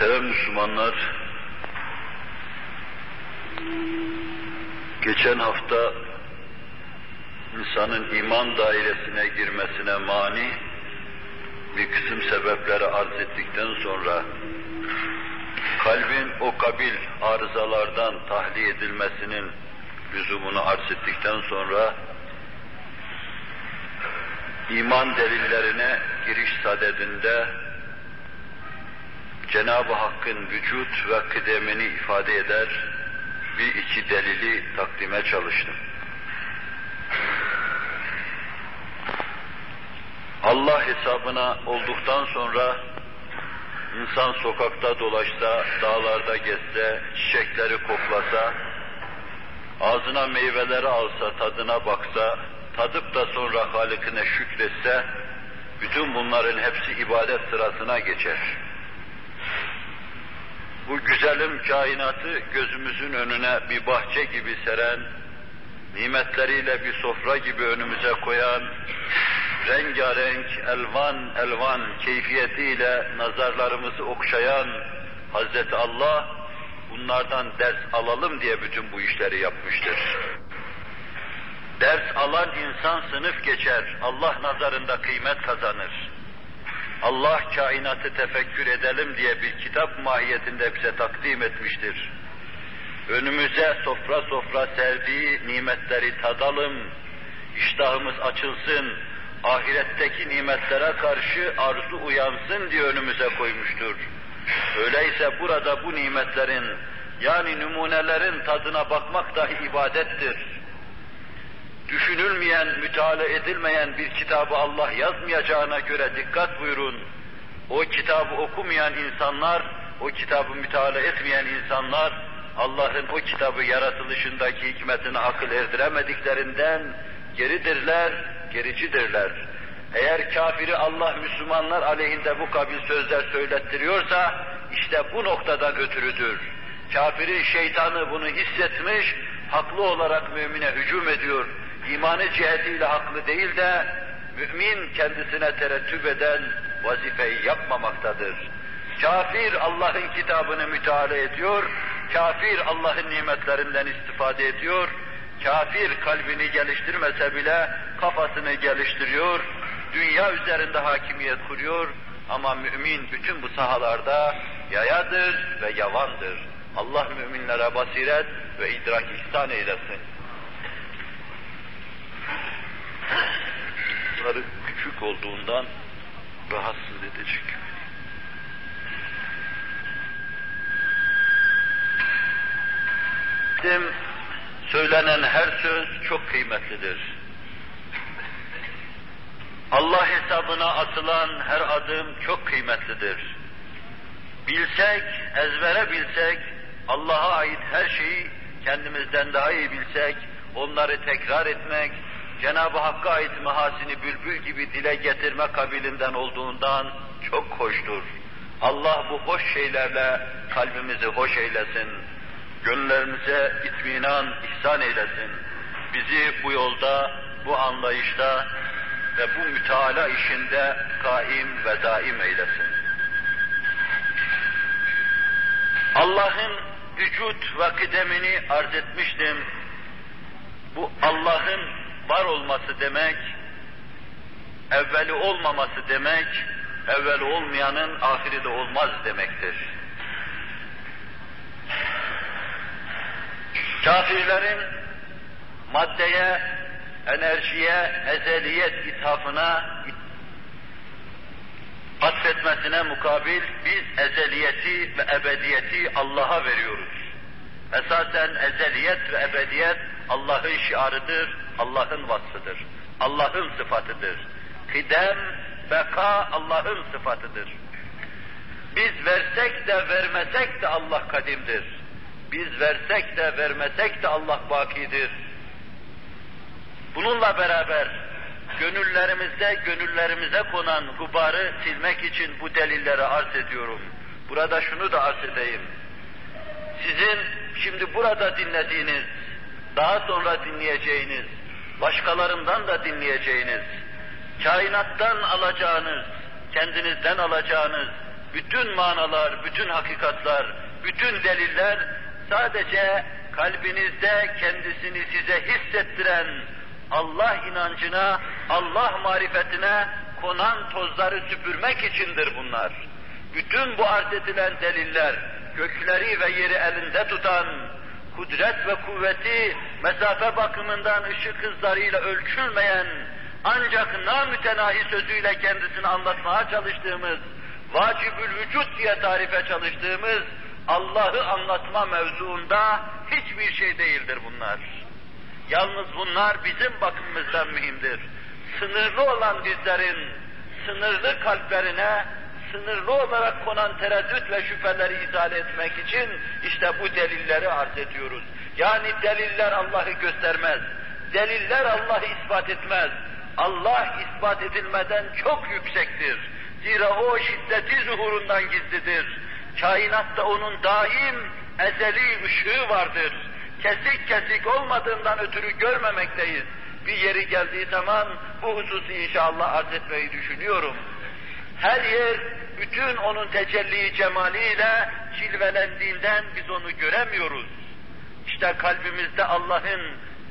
Muhterem Müslümanlar, geçen hafta insanın iman dairesine girmesine mani bir kısım sebepleri arz ettikten sonra kalbin o kabil arızalardan tahliye edilmesinin lüzumunu arz ettikten sonra iman delillerine giriş sadedinde Cenab-ı Hakk'ın vücut ve kıdemini ifade eder bir iki delili takdime çalıştım. Allah hesabına olduktan sonra insan sokakta dolaşsa, dağlarda gezse, çiçekleri koklasa, ağzına meyveleri alsa, tadına baksa, tadıp da sonra Halikine şükretse, bütün bunların hepsi ibadet sırasına geçer. Bu güzelim kainatı gözümüzün önüne bir bahçe gibi seren, nimetleriyle bir sofra gibi önümüze koyan, rengarenk, elvan elvan keyfiyetiyle nazarlarımızı okşayan Hazreti Allah, bunlardan ders alalım diye bütün bu işleri yapmıştır. Ders alan insan sınıf geçer, Allah nazarında kıymet kazanır. Allah kainatı tefekkür edelim diye bir kitap mahiyetinde bize takdim etmiştir. Önümüze sofra sofra serdiği nimetleri tadalım, iştahımız açılsın, ahiretteki nimetlere karşı arzu uyansın diye önümüze koymuştur. Öyleyse burada bu nimetlerin, yani numunelerin tadına bakmak dahi ibadettir. Düşünülmeyen, müteala edilmeyen bir kitabı Allah yazmayacağına göre dikkat buyurun. O kitabı okumayan insanlar, o kitabı müteala etmeyen insanlar, Allah'ın o kitabı yaratılışındaki hikmetini akıl erdiremediklerinden geridirler, gericidirler. Eğer kafiri Allah Müslümanlar aleyhinde bu kabil sözler söylettiriyorsa, işte bu noktadan ötürüdür. Kafirin şeytanı bunu hissetmiş, haklı olarak mümine hücum ediyor. İmanı cihetiyle haklı değil de, mümin kendisine terettüp eden vazifeyi yapmamaktadır. Kafir Allah'ın kitabını müteala ediyor, kafir Allah'ın nimetlerinden istifade ediyor, kafir kalbini geliştirmese bile kafasını geliştiriyor, dünya üzerinde hakimiyet kuruyor ama mümin bütün bu sahalarda yayadır ve yavandır. Allah müminlere basiret ve idrak ihsan eylesin. Sarı küçük olduğundan rahatsız edecek. Bizim söylenen her söz çok kıymetlidir. Allah hesabına atılan her adım çok kıymetlidir. Bilsek, ezbere bilsek, Allah'a ait her şeyi kendimizden daha iyi bilsek, onları tekrar etmek, Cenab-ı Hakk'a ait mahasini bülbül gibi dile getirme kabilinden olduğundan çok hoştur. Allah bu hoş şeylerle kalbimizi hoş eylesin. Gönüllerimize itminan ihsan eylesin. Bizi bu yolda, bu anlayışta ve bu müteala işinde kaim ve daim eylesin. Allah'ın vücut ve kıdemini arz etmiştim. Bu Allah'ın var olması demek, evveli olmaması demek, evveli olmayanın ahiri de olmaz demektir. Kafirlerin maddeye, enerjiye, ezeliyet ithafına atfetmesine mukabil biz ezeliyeti ve ebediyeti Allah'a veriyoruz. Esasen ezeliyet ve ebediyet Allah'ın şiarıdır, Allah'ın vasfıdır, Allah'ın sıfatıdır. Kıdem, beka Allah'ın sıfatıdır. Biz versek de vermesek de Allah kadimdir. Biz versek de vermesek de Allah bakidir. Bununla beraber gönüllerimizde gönüllerimize konan gubarı silmek için bu delilleri arz ediyorum. Burada şunu da arz edeyim. Sizin şimdi burada dinlediğiniz, daha sonra dinleyeceğiniz, başkalarından da dinleyeceğiniz, kainattan alacağınız, kendinizden alacağınız bütün manalar, bütün hakikatlar, bütün deliller sadece kalbinizde kendisini size hissettiren Allah inancına, Allah marifetine konan tozları süpürmek içindir bunlar. Bütün bu arz edilen deliller, gökleri ve yeri elinde tutan, kudret ve kuvveti mesafe bakımından ışık hızlarıyla ölçülmeyen, ancak namütenahi sözüyle kendisini anlatmaya çalıştığımız, vacibül vücut diye tarife çalıştığımız Allah'ı anlatma mevzuunda hiçbir şey değildir bunlar. Yalnız bunlar bizim bakımımızdan mühimdir. Sınırlı olan bizlerin, sınırlı kalplerine, sınırlı olarak konan tereddüt ve şüpheleri izale etmek için işte bu delilleri arz ediyoruz. Yani deliller Allah'ı göstermez. Deliller Allah'ı ispat etmez. Allah ispat edilmeden çok yüksektir. Zira o şiddeti zuhurundan gizlidir. Kainatta onun daim ezeli ışığı vardır. Kesik kesik olmadığından ötürü görmemekteyiz. Bir yeri geldiği zaman bu hususu inşallah arz etmeyi düşünüyorum. Her yer bütün onun tecelli cemaliyle cilvelendiğinden biz onu göremiyoruz. İşte kalbimizde Allah'ın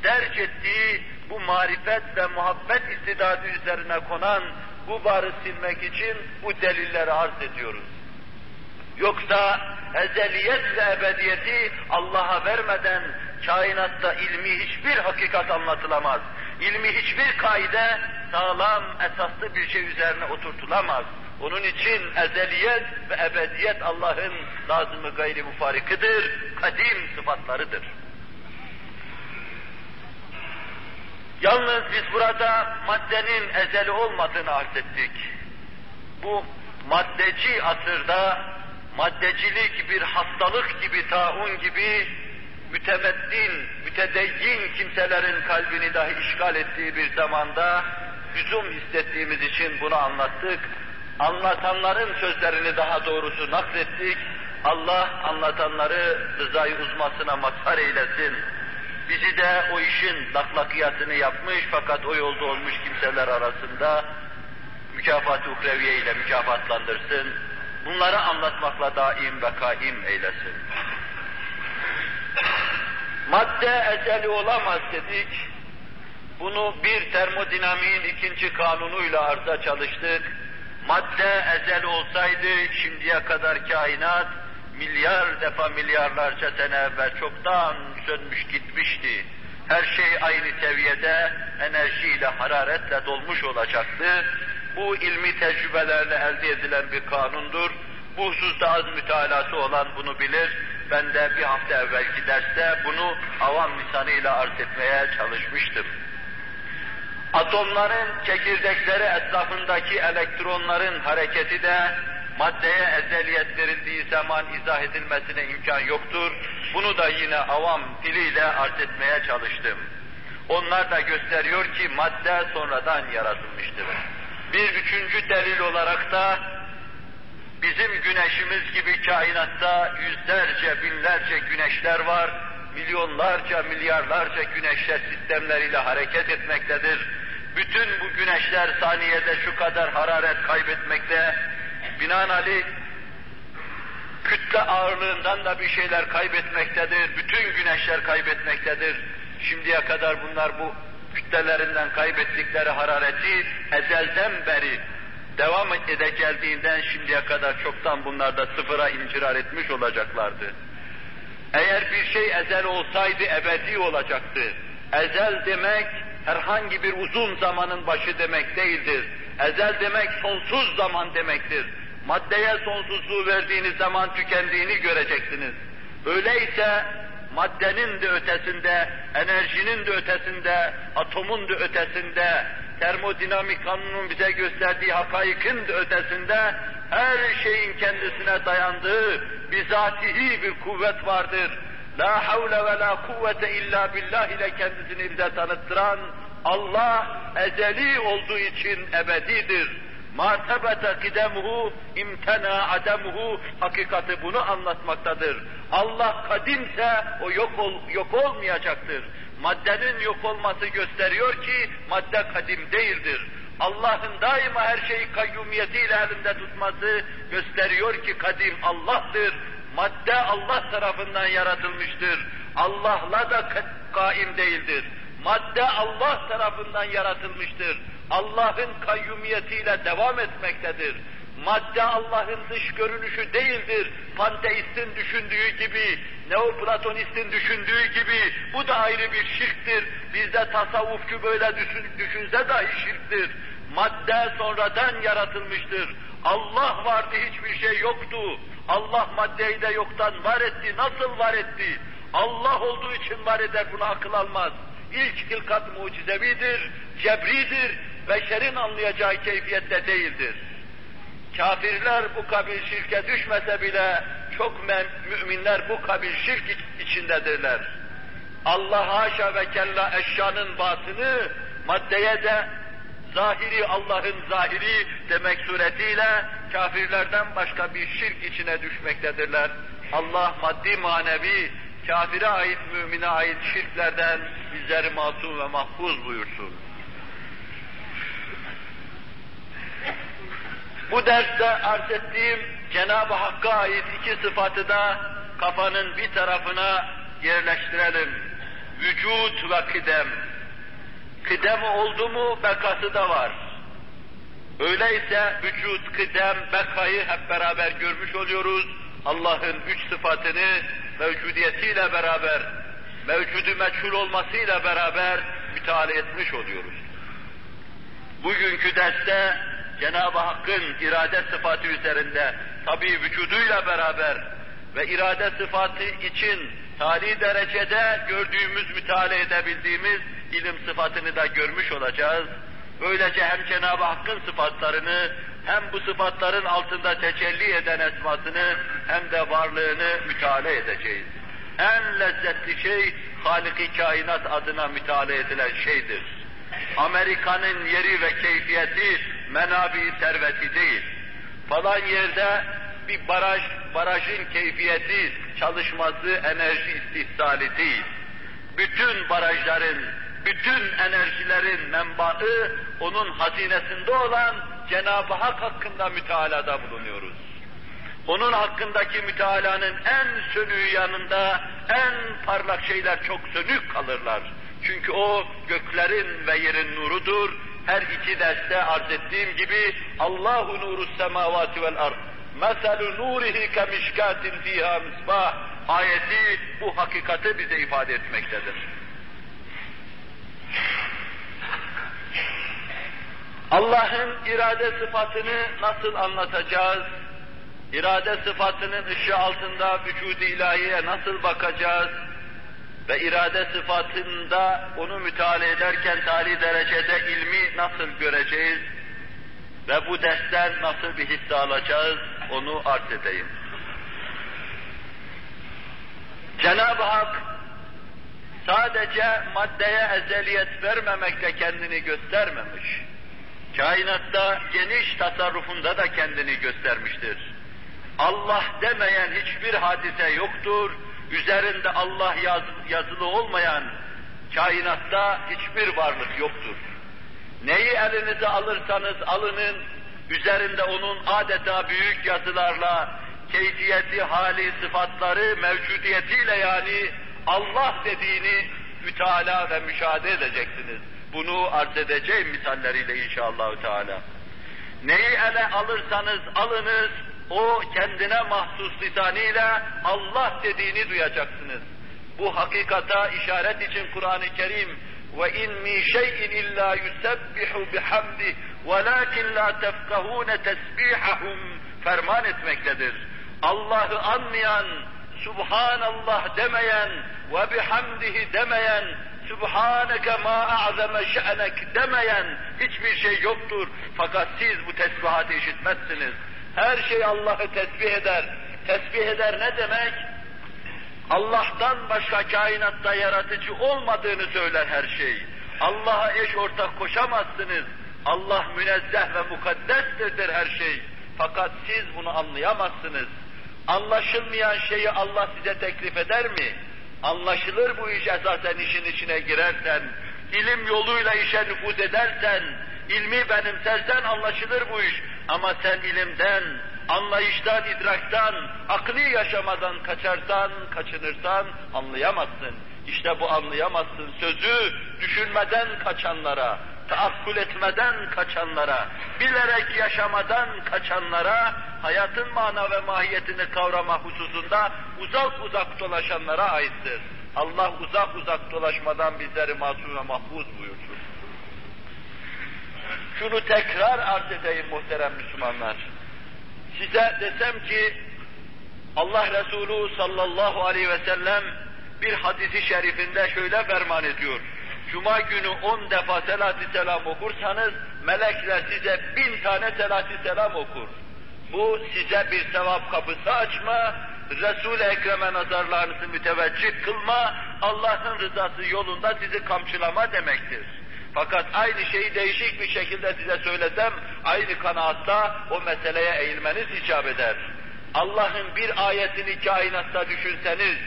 derc ettiği bu marifet ve muhabbet istidadı üzerine konan bu barı silmek için bu delilleri arz ediyoruz. Yoksa ezeliyet ve ebediyeti Allah'a vermeden kainatta ilmi hiçbir hakikat anlatılamaz. İlmi hiçbir kaide sağlam, esaslı bir şey üzerine oturtulamaz. Onun için ezeliyet ve ebediyet Allah'ın lazımı gayri mufarikıdır, kadim sıfatlarıdır. Yalnız biz burada maddenin ezeli olmadığını arz ettik. Bu maddeci asırda maddecilik bir hastalık gibi, taun gibi mütemeddin, mütedeyyin kimselerin kalbini dahi işgal ettiği bir zamanda lüzum hissettiğimiz için bunu anlattık. Anlatanların sözlerini daha doğrusu naklettik. Allah anlatanları rızayı uzmasına mazhar eylesin. Bizi de o işin laklakiyatını yapmış fakat o yolda olmuş kimseler arasında mükafat-ı uhreviye ile mükafatlandırsın. Bunları anlatmakla daim ve kaim eylesin. Madde ezeli olamaz dedik. Bunu bir termodinamiğin ikinci kanunuyla arza çalıştık. Madde ezel olsaydı şimdiye kadar kainat milyar defa milyarlarca sene evvel çoktan sönmüş gitmişti. Her şey aynı seviyede enerjiyle, hararetle dolmuş olacaktı. Bu ilmi tecrübelerle elde edilen bir kanundur. Bu hususta az mütalası olan bunu bilir. Ben de bir hafta evvelki derste bunu avam lisanıyla arz etmeye çalışmıştım. Atomların çekirdekleri etrafındaki elektronların hareketi de maddeye ezeliyet verildiği zaman izah edilmesine imkan yoktur. Bunu da yine avam diliyle arz etmeye çalıştım. Onlar da gösteriyor ki madde sonradan yaratılmıştır. Bir üçüncü delil olarak da bizim güneşimiz gibi kainatta yüzlerce, binlerce güneşler var. Milyonlarca, milyarlarca güneşler sistemleriyle hareket etmektedir. Bütün bu güneşler saniyede şu kadar hararet kaybetmekte. Binaenaleyh kütle ağırlığından da bir şeyler kaybetmektedir. Bütün güneşler kaybetmektedir. Şimdiye kadar bunlar bu kütlelerinden kaybettikleri harareti ezelden beri devam ede geldiğinden şimdiye kadar çoktan bunlar da sıfıra incirar etmiş olacaklardı. Eğer bir şey ezel olsaydı ebedi olacaktı. Ezel demek herhangi bir uzun zamanın başı demek değildir. Ezel demek sonsuz zaman demektir. Maddeye sonsuzluğu verdiğiniz zaman tükendiğini göreceksiniz. Öyleyse maddenin de ötesinde, enerjinin de ötesinde, atomun da ötesinde, termodinamik kanunun bize gösterdiği hakaikin de ötesinde her şeyin kendisine dayandığı bizatihi bir kuvvet vardır. La havle ve la kuvvete illa billah ile kendisini bize tanıttıran Allah ezeli olduğu için ebedidir. Martebete kidemuhu, imtena ademuhu, hakikati bunu anlatmaktadır. Allah kadimse o yok, ol, yok olmayacaktır. Maddenin yok olması gösteriyor ki madde kadim değildir. Allah'ın daima her şeyi kayyumiyetiyle elinde tutması gösteriyor ki kadim Allah'tır. Madde Allah tarafından yaratılmıştır. Allah'la da kaim değildir. Madde Allah tarafından yaratılmıştır. Allah'ın kayyumiyetiyle devam etmektedir. Madde Allah'ın dış görünüşü değildir. Panteistin düşündüğü gibi, Neoplatonistin düşündüğü gibi bu da ayrı bir şirktir. Bizde tasavvufçu böyle düşün, düşünse dahi şirktir. Madde sonradan yaratılmıştır. Allah vardı hiçbir şey yoktu. Allah maddeyi de yoktan var etti. Nasıl var etti? Allah olduğu için var eder bunu akıl almaz. İlk hilkat mucizevidir, cebridir, beşerin anlayacağı keyfiyette değildir. Kafirler bu kabil şirke düşmese bile çok müminler bu kabil şirk içindedirler. Allah haşa ve kella eşyanın batını maddeye de zahiri Allah'ın zahiri demek suretiyle kafirlerden başka bir şirk içine düşmektedirler. Allah maddi manevi kafire ait, mümine ait şirklerden bizleri masum ve mahfuz buyursun. Bu derste arz ettiğim Cenab-ı Hakk'a ait iki sıfatı da kafanın bir tarafına yerleştirelim. Vücut ve kıdem. Kıdem oldu mu bekası da var. Öyleyse vücut, kıdem, bekayı hep beraber görmüş oluyoruz. Allah'ın üç sıfatını mevcudiyetiyle beraber, mevcudu meçhul olmasıyla beraber müteala etmiş oluyoruz. Bugünkü derste Cenab-ı Hakk'ın irade sıfatı üzerinde tabi vücuduyla beraber ve irade sıfatı için tali derecede gördüğümüz, müteala edebildiğimiz ilim sıfatını da görmüş olacağız. Böylece hem Cenab-ı Hakk'ın sıfatlarını hem bu sıfatların altında tecelli eden esmasını hem de varlığını müteala edeceğiz. En lezzetli şey Halik-i Kainat adına müteala edilen şeydir. Amerika'nın yeri ve keyfiyeti menabi serveti değil. Falan yerde bir baraj, barajın keyfiyeti, çalışması, enerji istihsali değil. Bütün barajların, bütün enerjilerin menbaı onun hazinesinde olan Cenab-ı Hak hakkında mütealada bulunuyoruz. Onun hakkındaki mütealanın en sönüğü yanında en parlak şeyler çok sönük kalırlar. Çünkü o göklerin ve yerin nurudur. Her iki derste arz ettiğim gibi Allahu nuru semavati vel ard. Meselu nurihi kemişkatin fiha misbah ayeti bu hakikati bize ifade etmektedir. Allah'ın irade sıfatını nasıl anlatacağız? İrade sıfatının ışığı altında vücudu ilahiye nasıl bakacağız? Ve irade sıfatında onu müteala ederken tali derecede ilmi nasıl göreceğiz? Ve bu dersten nasıl bir hisse alacağız? Onu arz edeyim. Cenab-ı Hak sadece maddeye ezeliyet vermemekle kendini göstermemiş. Kainatta geniş tasarrufunda da kendini göstermiştir. Allah demeyen hiçbir hadise yoktur. Üzerinde Allah yaz, yazılı olmayan kainatta hiçbir varlık yoktur. Neyi elinize alırsanız alının, üzerinde onun adeta büyük yazılarla, keyfiyeti, hali, sıfatları, mevcudiyetiyle yani Allah dediğini müteala ve müşahede edeceksiniz. Bunu arz edeceğim misalleriyle inşallah Teala. Neyi ele alırsanız alınız, o kendine mahsus lisanıyla Allah dediğini duyacaksınız. Bu hakikata işaret için Kur'an-ı Kerim ve in min şey'in illa yusebbihu bihamdi velakin la tefkahune tesbihahum ferman etmektedir. Allah'ı anmayan, Subhanallah demeyen ve bihamdihi demeyen, Subhaneke ma a'zeme şe'nek demeyen hiçbir şey yoktur. Fakat siz bu tesbihatı işitmezsiniz. Her şey Allah'ı tesbih eder. Tesbih eder ne demek? Allah'tan başka kainatta yaratıcı olmadığını söyler her şey. Allah'a eş ortak koşamazsınız. Allah münezzeh ve mukaddestir her şey. Fakat siz bunu anlayamazsınız. Anlaşılmayan şeyi Allah size teklif eder mi? Anlaşılır bu iş esasen işin içine girersen, ilim yoluyla işe nüfuz edersen, ilmi benimsersen anlaşılır bu iş. Ama sen ilimden, anlayıştan, idraktan, akli yaşamadan kaçarsan, kaçınırsan anlayamazsın. İşte bu anlayamazsın sözü düşünmeden kaçanlara, taakkul etmeden kaçanlara, bilerek yaşamadan kaçanlara, hayatın mana ve mahiyetini kavrama hususunda uzak uzak dolaşanlara aittir. Allah uzak uzak dolaşmadan bizleri masum ve mahfuz buyursun. Şunu tekrar arz edeyim muhterem Müslümanlar. Size desem ki Allah Resulü sallallahu aleyhi ve sellem bir hadisi şerifinde şöyle ferman ediyor. Cuma günü on defa selat-ı selam okursanız melekler size bin tane selat-ı selam okur. Bu size bir sevap kapısı açma, Resul-i Ekrem'e nazarlarınızı müteveccih kılma, Allah'ın rızası yolunda sizi kamçılama demektir. Fakat aynı şeyi değişik bir şekilde size söylesem, aynı kanaatta o meseleye eğilmeniz icap eder. Allah'ın bir ayetini kainatta düşünseniz,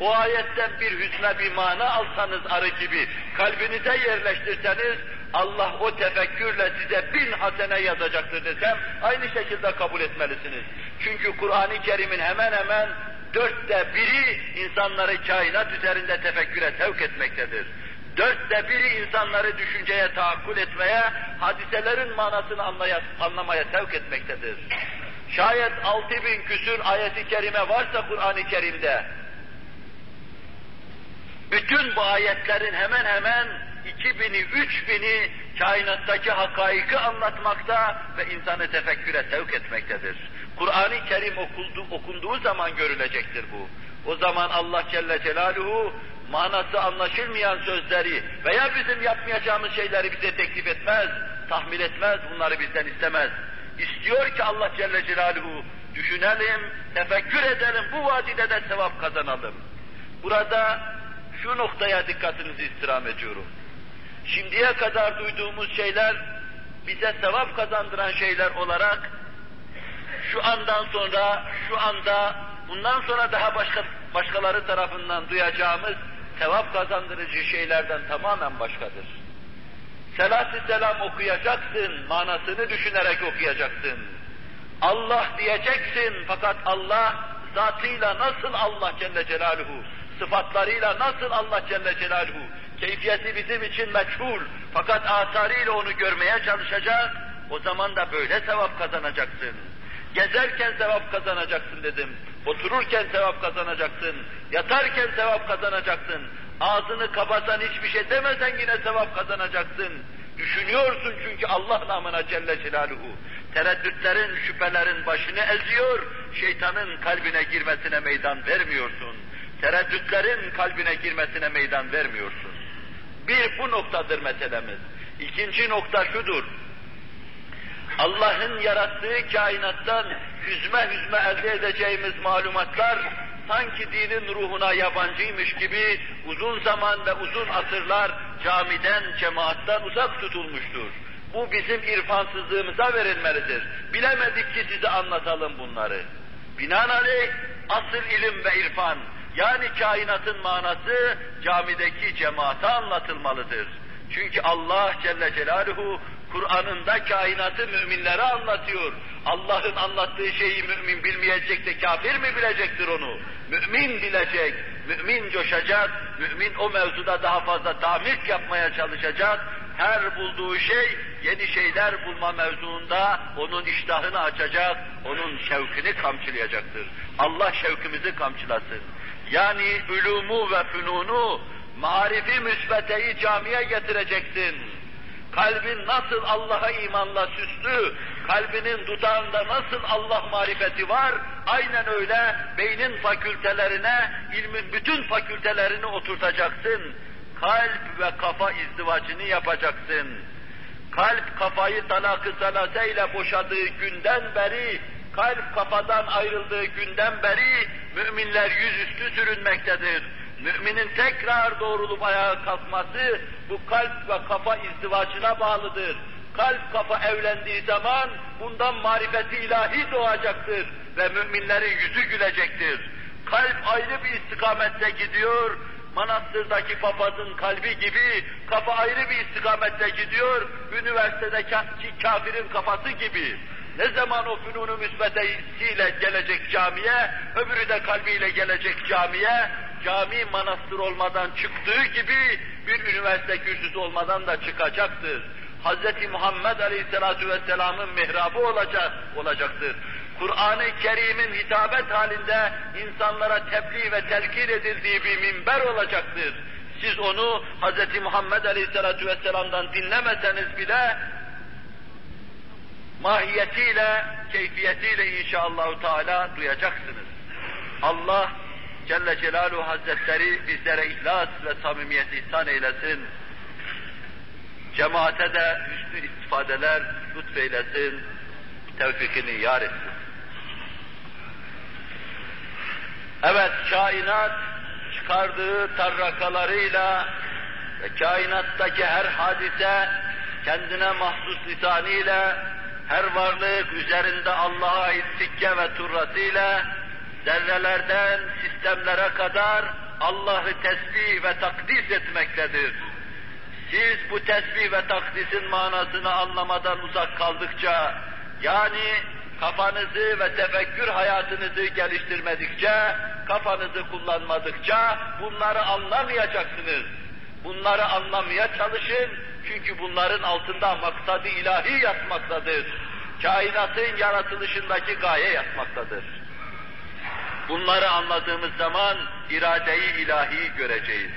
o ayetten bir hüsne bir mana alsanız arı gibi, kalbinize yerleştirseniz, Allah o tefekkürle size bin hasene yazacaktır desem, aynı şekilde kabul etmelisiniz. Çünkü Kur'an-ı Kerim'in hemen hemen dörtte biri insanları kainat üzerinde tefekküre sevk etmektedir. Dörtte biri insanları düşünceye tahakkul etmeye, hadiselerin manasını anlaya, anlamaya sevk etmektedir. Şayet altı bin küsür ayeti kerime varsa Kur'an-ı Kerim'de, bütün bu ayetlerin hemen hemen iki bini, üç bini kainattaki hakaiki anlatmakta ve insanı tefekküre sevk etmektedir. Kur'an-ı Kerim okuldu, okunduğu zaman görülecektir bu. O zaman Allah Celle Celaluhu manası anlaşılmayan sözleri veya bizim yapmayacağımız şeyleri bize teklif etmez, tahmin etmez, bunları bizden istemez. İstiyor ki Allah Celle Celaluhu düşünelim, tefekkür edelim, bu vadide de sevap kazanalım. Burada şu noktaya dikkatinizi istirham ediyorum. Şimdiye kadar duyduğumuz şeyler bize sevap kazandıran şeyler olarak şu andan sonra, şu anda, bundan sonra daha başka başkaları tarafından duyacağımız sevap kazandırıcı şeylerden tamamen başkadır. Selat-ı selam okuyacaksın, manasını düşünerek okuyacaksın. Allah diyeceksin fakat Allah zatıyla nasıl Allah Celle Celaluhu, sıfatlarıyla nasıl Allah Celle Celaluhu, keyfiyeti bizim için meçhul fakat asarıyla onu görmeye çalışacak, o zaman da böyle sevap kazanacaksın. Gezerken sevap kazanacaksın dedim. Otururken sevap kazanacaksın. Yatarken sevap kazanacaksın. Ağzını kapasan hiçbir şey demesen yine sevap kazanacaksın. Düşünüyorsun çünkü Allah namına Celle Celaluhu. Tereddütlerin, şüphelerin başını eziyor, şeytanın kalbine girmesine meydan vermiyorsun. Tereddütlerin kalbine girmesine meydan vermiyorsun. Bir bu noktadır meselemiz. İkinci nokta şudur. Allah'ın yarattığı kainattan hüzme hüzme elde edeceğimiz malumatlar sanki dinin ruhuna yabancıymış gibi uzun zaman ve uzun asırlar camiden, cemaattan uzak tutulmuştur. Bu bizim irfansızlığımıza verilmelidir. Bilemedik ki size anlatalım bunları. Binaenaleyh asıl ilim ve irfan, yani kainatın manası camideki cemaate anlatılmalıdır. Çünkü Allah Celle Celaluhu Kur'an'ında kainatı müminlere anlatıyor. Allah'ın anlattığı şeyi mümin bilmeyecek de kafir mi bilecektir onu? Mümin bilecek, mümin coşacak, mümin o mevzuda daha fazla tamir yapmaya çalışacak. Her bulduğu şey yeni şeyler bulma mevzuunda onun iştahını açacak, onun şevkini kamçılayacaktır. Allah şevkimizi kamçılasın. Yani ulumu ve fünunu, marifi müsbeteyi camiye getireceksin kalbin nasıl Allah'a imanla süslü, kalbinin dudağında nasıl Allah marifeti var, aynen öyle beynin fakültelerine, ilmin bütün fakültelerini oturtacaksın. Kalp ve kafa izdivacını yapacaksın. Kalp kafayı talak-ı ile boşadığı günden beri, kalp kafadan ayrıldığı günden beri müminler yüzüstü sürünmektedir Müminin tekrar doğrulup ayağa kalkması bu kalp ve kafa izdivacına bağlıdır. Kalp kafa evlendiği zaman bundan marifeti ilahi doğacaktır ve müminlerin yüzü gülecektir. Kalp ayrı bir istikamette gidiyor, manastırdaki papazın kalbi gibi kafa ayrı bir istikamette gidiyor, üniversitedeki kafirin kafası gibi. Ne zaman o fünunu müsbetesiyle gelecek camiye, öbürü de kalbiyle gelecek camiye, cami manastır olmadan çıktığı gibi bir üniversite kürsüsü olmadan da çıkacaktır. Hz. Muhammed Aleyhisselatü Vesselam'ın mihrabı olacak, olacaktır. Kur'an-ı Kerim'in hitabet halinde insanlara tebliğ ve telkin edildiği bir minber olacaktır. Siz onu Hz. Muhammed Aleyhisselatü Vesselam'dan dinlemeseniz bile mahiyetiyle, keyfiyetiyle inşallah Teala duyacaksınız. Allah Celle Celaluhu Hazretleri bizlere ihlas ve samimiyet ihsan eylesin. Cemaate de hüsnü istifadeler lütfeylesin, tevfikini yar etsin. Evet, kainat çıkardığı tarrakalarıyla ve kainattaki her hadise kendine mahsus lisanıyla, her varlık üzerinde Allah'a ait sikke ve turrasıyla, zerrelerden sistemlere kadar Allah'ı tesbih ve takdis etmektedir. Siz bu tesbih ve takdisin manasını anlamadan uzak kaldıkça, yani kafanızı ve tefekkür hayatınızı geliştirmedikçe, kafanızı kullanmadıkça bunları anlamayacaksınız. Bunları anlamaya çalışın, çünkü bunların altında maksadı ilahi yatmaktadır. Kainatın yaratılışındaki gaye yatmaktadır. Bunları anladığımız zaman iradeyi ilahi göreceğiz.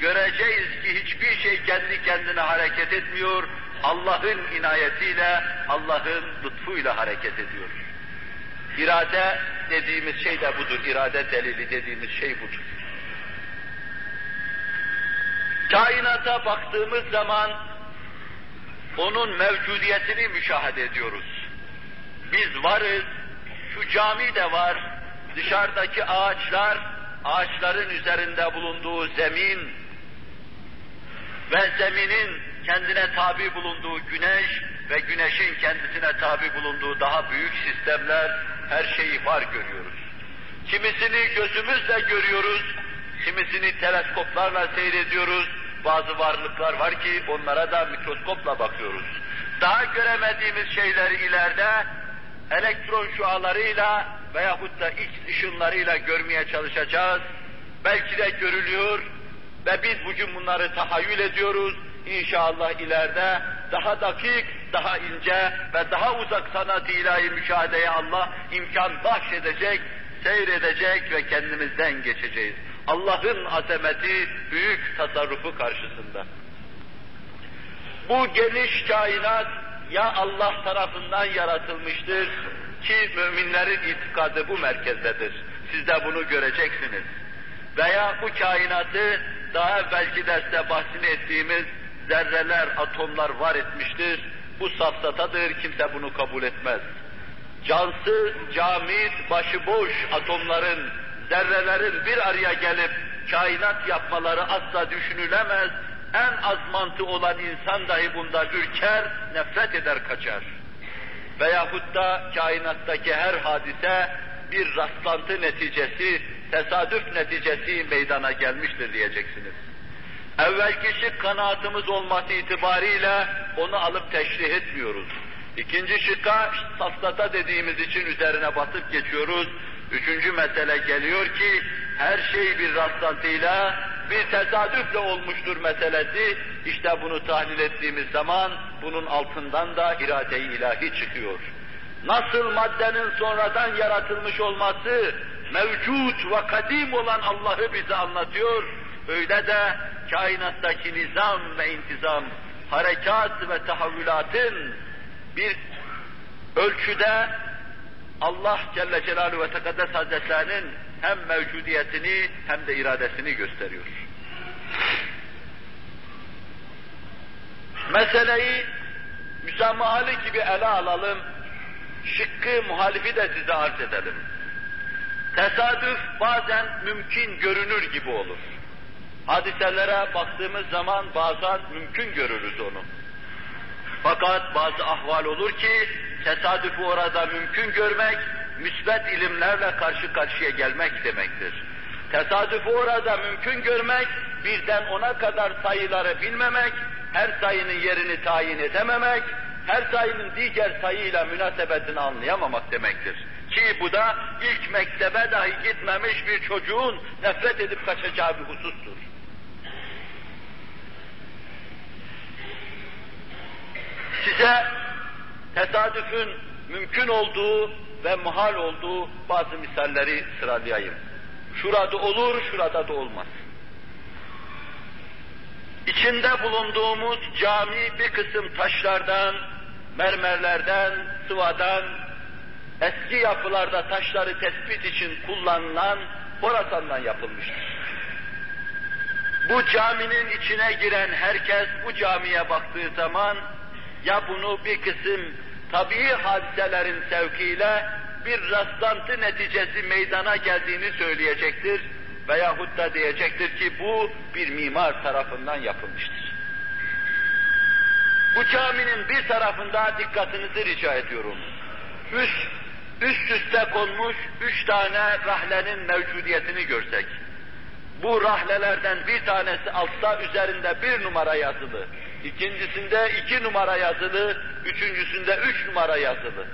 Göreceğiz ki hiçbir şey kendi kendine hareket etmiyor, Allah'ın inayetiyle, Allah'ın lütfuyla hareket ediyor. İrade dediğimiz şey de budur, irade delili dediğimiz şey budur. Kainata baktığımız zaman onun mevcudiyetini müşahede ediyoruz. Biz varız, şu cami de var, dışarıdaki ağaçlar, ağaçların üzerinde bulunduğu zemin ve zeminin kendine tabi bulunduğu güneş ve güneşin kendisine tabi bulunduğu daha büyük sistemler, her şeyi var görüyoruz. Kimisini gözümüzle görüyoruz, kimisini teleskoplarla seyrediyoruz, bazı varlıklar var ki onlara da mikroskopla bakıyoruz. Daha göremediğimiz şeyleri ileride elektron şualarıyla veyahut da X ışınlarıyla görmeye çalışacağız. Belki de görülüyor ve biz bugün bunları tahayyül ediyoruz. İnşallah ileride daha dakik, daha ince ve daha uzak sanat ilahi müşahedeye Allah imkan bahşedecek, seyredecek ve kendimizden geçeceğiz. Allah'ın azameti, büyük tasarrufu karşısında. Bu geniş kainat ya Allah tarafından yaratılmıştır ki müminlerin itikadı bu merkezdedir. Siz de bunu göreceksiniz. Veya bu kainatı daha evvelki derste bahsini ettiğimiz zerreler, atomlar var etmiştir. Bu safsatadır, kimse bunu kabul etmez. Cansız, camit, başıboş atomların, zerrelerin bir araya gelip kainat yapmaları asla düşünülemez. En az mantığı olan insan dahi bundan ürker, nefret eder, kaçar. Veyahut da kainattaki her hadise bir rastlantı neticesi, tesadüf neticesi meydana gelmiştir diyeceksiniz. Evvelki şık kanaatımız olması itibariyle onu alıp teşrih etmiyoruz. İkinci şıkka saslata dediğimiz için üzerine batıp geçiyoruz. Üçüncü mesele geliyor ki her şey bir rastlantıyla, bir tesadüfle olmuştur meselesi. İşte bunu tahlil ettiğimiz zaman bunun altından da irade-i ilahi çıkıyor. Nasıl maddenin sonradan yaratılmış olması mevcut ve kadim olan Allah'ı bize anlatıyor, öyle de kainattaki nizam ve intizam, harekat ve tahavvülatın bir ölçüde Allah Celle Celaluhu ve Tekaddes Hazretlerinin hem mevcudiyetini hem de iradesini gösteriyor. Meseleyi müsamahalı gibi ele alalım, şıkkı muhalifi de size arz edelim. Tesadüf bazen mümkün görünür gibi olur. Hadiselere baktığımız zaman bazen mümkün görürüz onu. Fakat bazı ahval olur ki tesadüfü orada mümkün görmek, müsbet ilimlerle karşı karşıya gelmek demektir. Tesadüfü orada mümkün görmek, birden ona kadar sayıları bilmemek, her sayının yerini tayin edememek, her sayının diğer sayıyla münasebetini anlayamamak demektir. Ki bu da ilk mektebe dahi gitmemiş bir çocuğun nefret edip kaçacağı bir husustur. Size tesadüfün mümkün olduğu ve muhal olduğu bazı misalleri sıralayayım. Şurada olur, şurada da olmaz. İçinde bulunduğumuz cami bir kısım taşlardan, mermerlerden, sıvadan, eski yapılarda taşları tespit için kullanılan Horasan'dan yapılmıştır. Bu caminin içine giren herkes bu camiye baktığı zaman ya bunu bir kısım tabii hadiselerin sevkiyle bir rastlantı neticesi meydana geldiğini söyleyecektir veyahut da diyecektir ki bu bir mimar tarafından yapılmıştır. Bu caminin bir tarafında dikkatinizi rica ediyorum. Üst, üst üste konmuş üç tane rahlenin mevcudiyetini görsek. Bu rahlelerden bir tanesi altta üzerinde bir numara yazılı, ikincisinde iki numara yazılı, üçüncüsünde üç numara yazılı.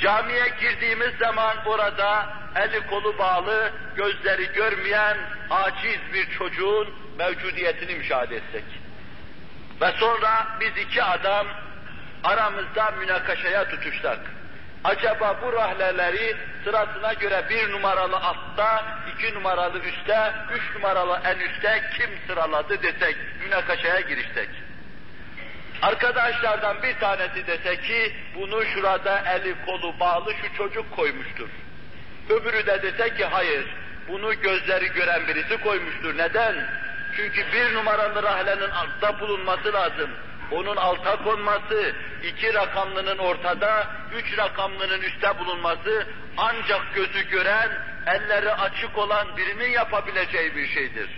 Camiye girdiğimiz zaman orada eli kolu bağlı, gözleri görmeyen, aciz bir çocuğun mevcudiyetini müşahede etsek. Ve sonra biz iki adam aramızda münakaşaya tutuşsak. Acaba bu rahleleri sırasına göre bir numaralı altta, iki numaralı üstte, üç numaralı en üstte kim sıraladı desek, münakaşaya girişsek. Arkadaşlardan bir tanesi dese ki bunu şurada eli kolu bağlı şu çocuk koymuştur. Öbürü de dese ki hayır bunu gözleri gören birisi koymuştur. Neden? Çünkü bir numaralı rahlenin altta bulunması lazım. Onun alta konması, iki rakamlının ortada, üç rakamlının üstte bulunması ancak gözü gören, elleri açık olan birinin yapabileceği bir şeydir.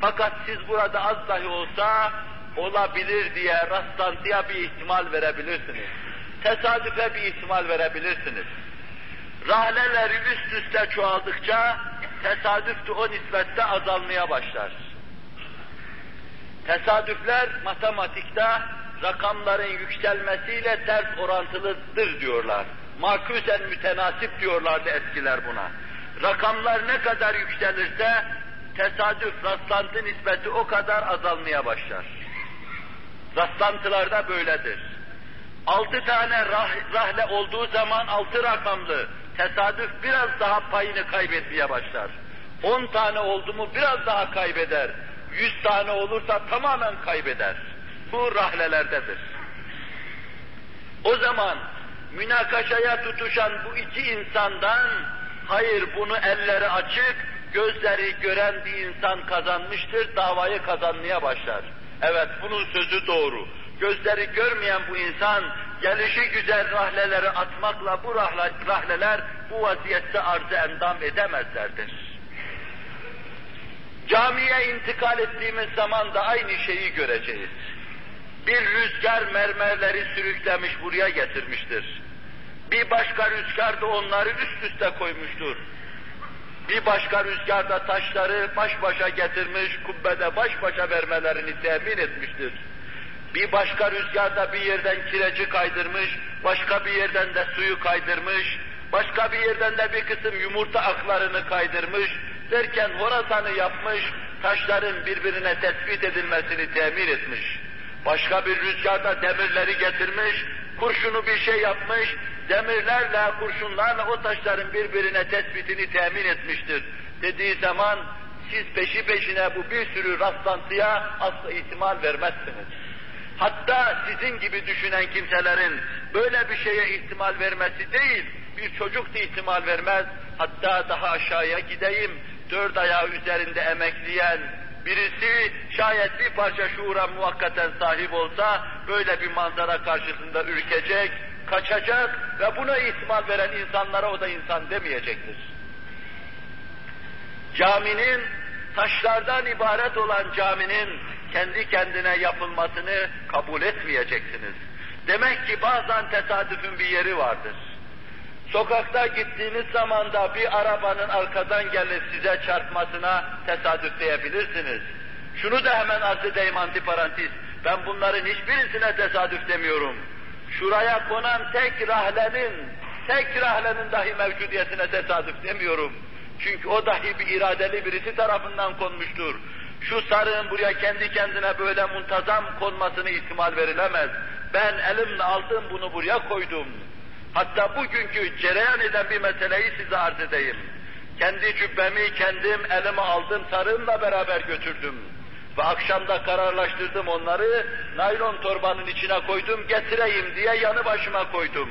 Fakat siz burada az dahi olsa olabilir diye rastlantıya bir ihtimal verebilirsiniz. Tesadüfe bir ihtimal verebilirsiniz. Rahleleri üst üste çoğaldıkça tesadüf de o nispette azalmaya başlar. Tesadüfler matematikte rakamların yükselmesiyle ters orantılıdır diyorlar. Makusen mütenasip diyorlardı eskiler buna. Rakamlar ne kadar yükselirse tesadüf, rastlantı nispeti o kadar azalmaya başlar. Rastlantılarda böyledir. Altı tane rah, rahle olduğu zaman altı rakamlı, tesadüf biraz daha payını kaybetmeye başlar. On tane oldu mu biraz daha kaybeder. Yüz tane olursa tamamen kaybeder. Bu rahlelerdedir. O zaman münakaşaya tutuşan bu iki insandan hayır bunu elleri açık, gözleri gören bir insan kazanmıştır, davayı kazanmaya başlar. Evet bunun sözü doğru. Gözleri görmeyen bu insan gelişi güzel rahleleri atmakla bu rahle, rahleler bu vaziyette arzı endam edemezlerdir. Camiye intikal ettiğimiz zaman da aynı şeyi göreceğiz. Bir rüzgar mermerleri sürüklemiş buraya getirmiştir. Bir başka rüzgar da onları üst üste koymuştur. Bir başka rüzgar da taşları baş başa getirmiş, kubbede baş başa vermelerini temin etmiştir. Bir başka rüzgar da bir yerden kireci kaydırmış, başka bir yerden de suyu kaydırmış, başka bir yerden de bir kısım yumurta aklarını kaydırmış, derken Horasan'ı yapmış, taşların birbirine tespit edilmesini temin etmiş. Başka bir rüzgarda demirleri getirmiş, kurşunu bir şey yapmış, demirlerle, kurşunlarla o taşların birbirine tespitini temin etmiştir. Dediği zaman siz peşi peşine bu bir sürü rastlantıya asla ihtimal vermezsiniz. Hatta sizin gibi düşünen kimselerin böyle bir şeye ihtimal vermesi değil, bir çocuk da ihtimal vermez. Hatta daha aşağıya gideyim, dört ayağı üzerinde emekleyen birisi şayet bir parça şuura muvakkaten sahip olsa böyle bir manzara karşısında ürkecek, kaçacak ve buna ihtimal veren insanlara o da insan demeyecektir. Caminin taşlardan ibaret olan caminin kendi kendine yapılmasını kabul etmeyeceksiniz. Demek ki bazen tesadüfün bir yeri vardır. Sokakta gittiğiniz zaman da bir arabanın arkadan gelip size çarpmasına tesadüf diyebilirsiniz. Şunu da hemen arz edeyim antiparantez. Ben bunların hiçbirisine tesadüf demiyorum. Şuraya konan tek rahlenin, tek rahlenin dahi mevcudiyetine tesadüf demiyorum. Çünkü o dahi bir iradeli birisi tarafından konmuştur. Şu sarığın buraya kendi kendine böyle muntazam konmasını ihtimal verilemez. Ben elimle aldım bunu buraya koydum. Hatta bugünkü cereyan eden bir meseleyi size arz edeyim. Kendi cübbemi kendim elime aldım, sarığımla beraber götürdüm. Ve akşamda kararlaştırdım onları, naylon torbanın içine koydum, getireyim diye yanı başıma koydum.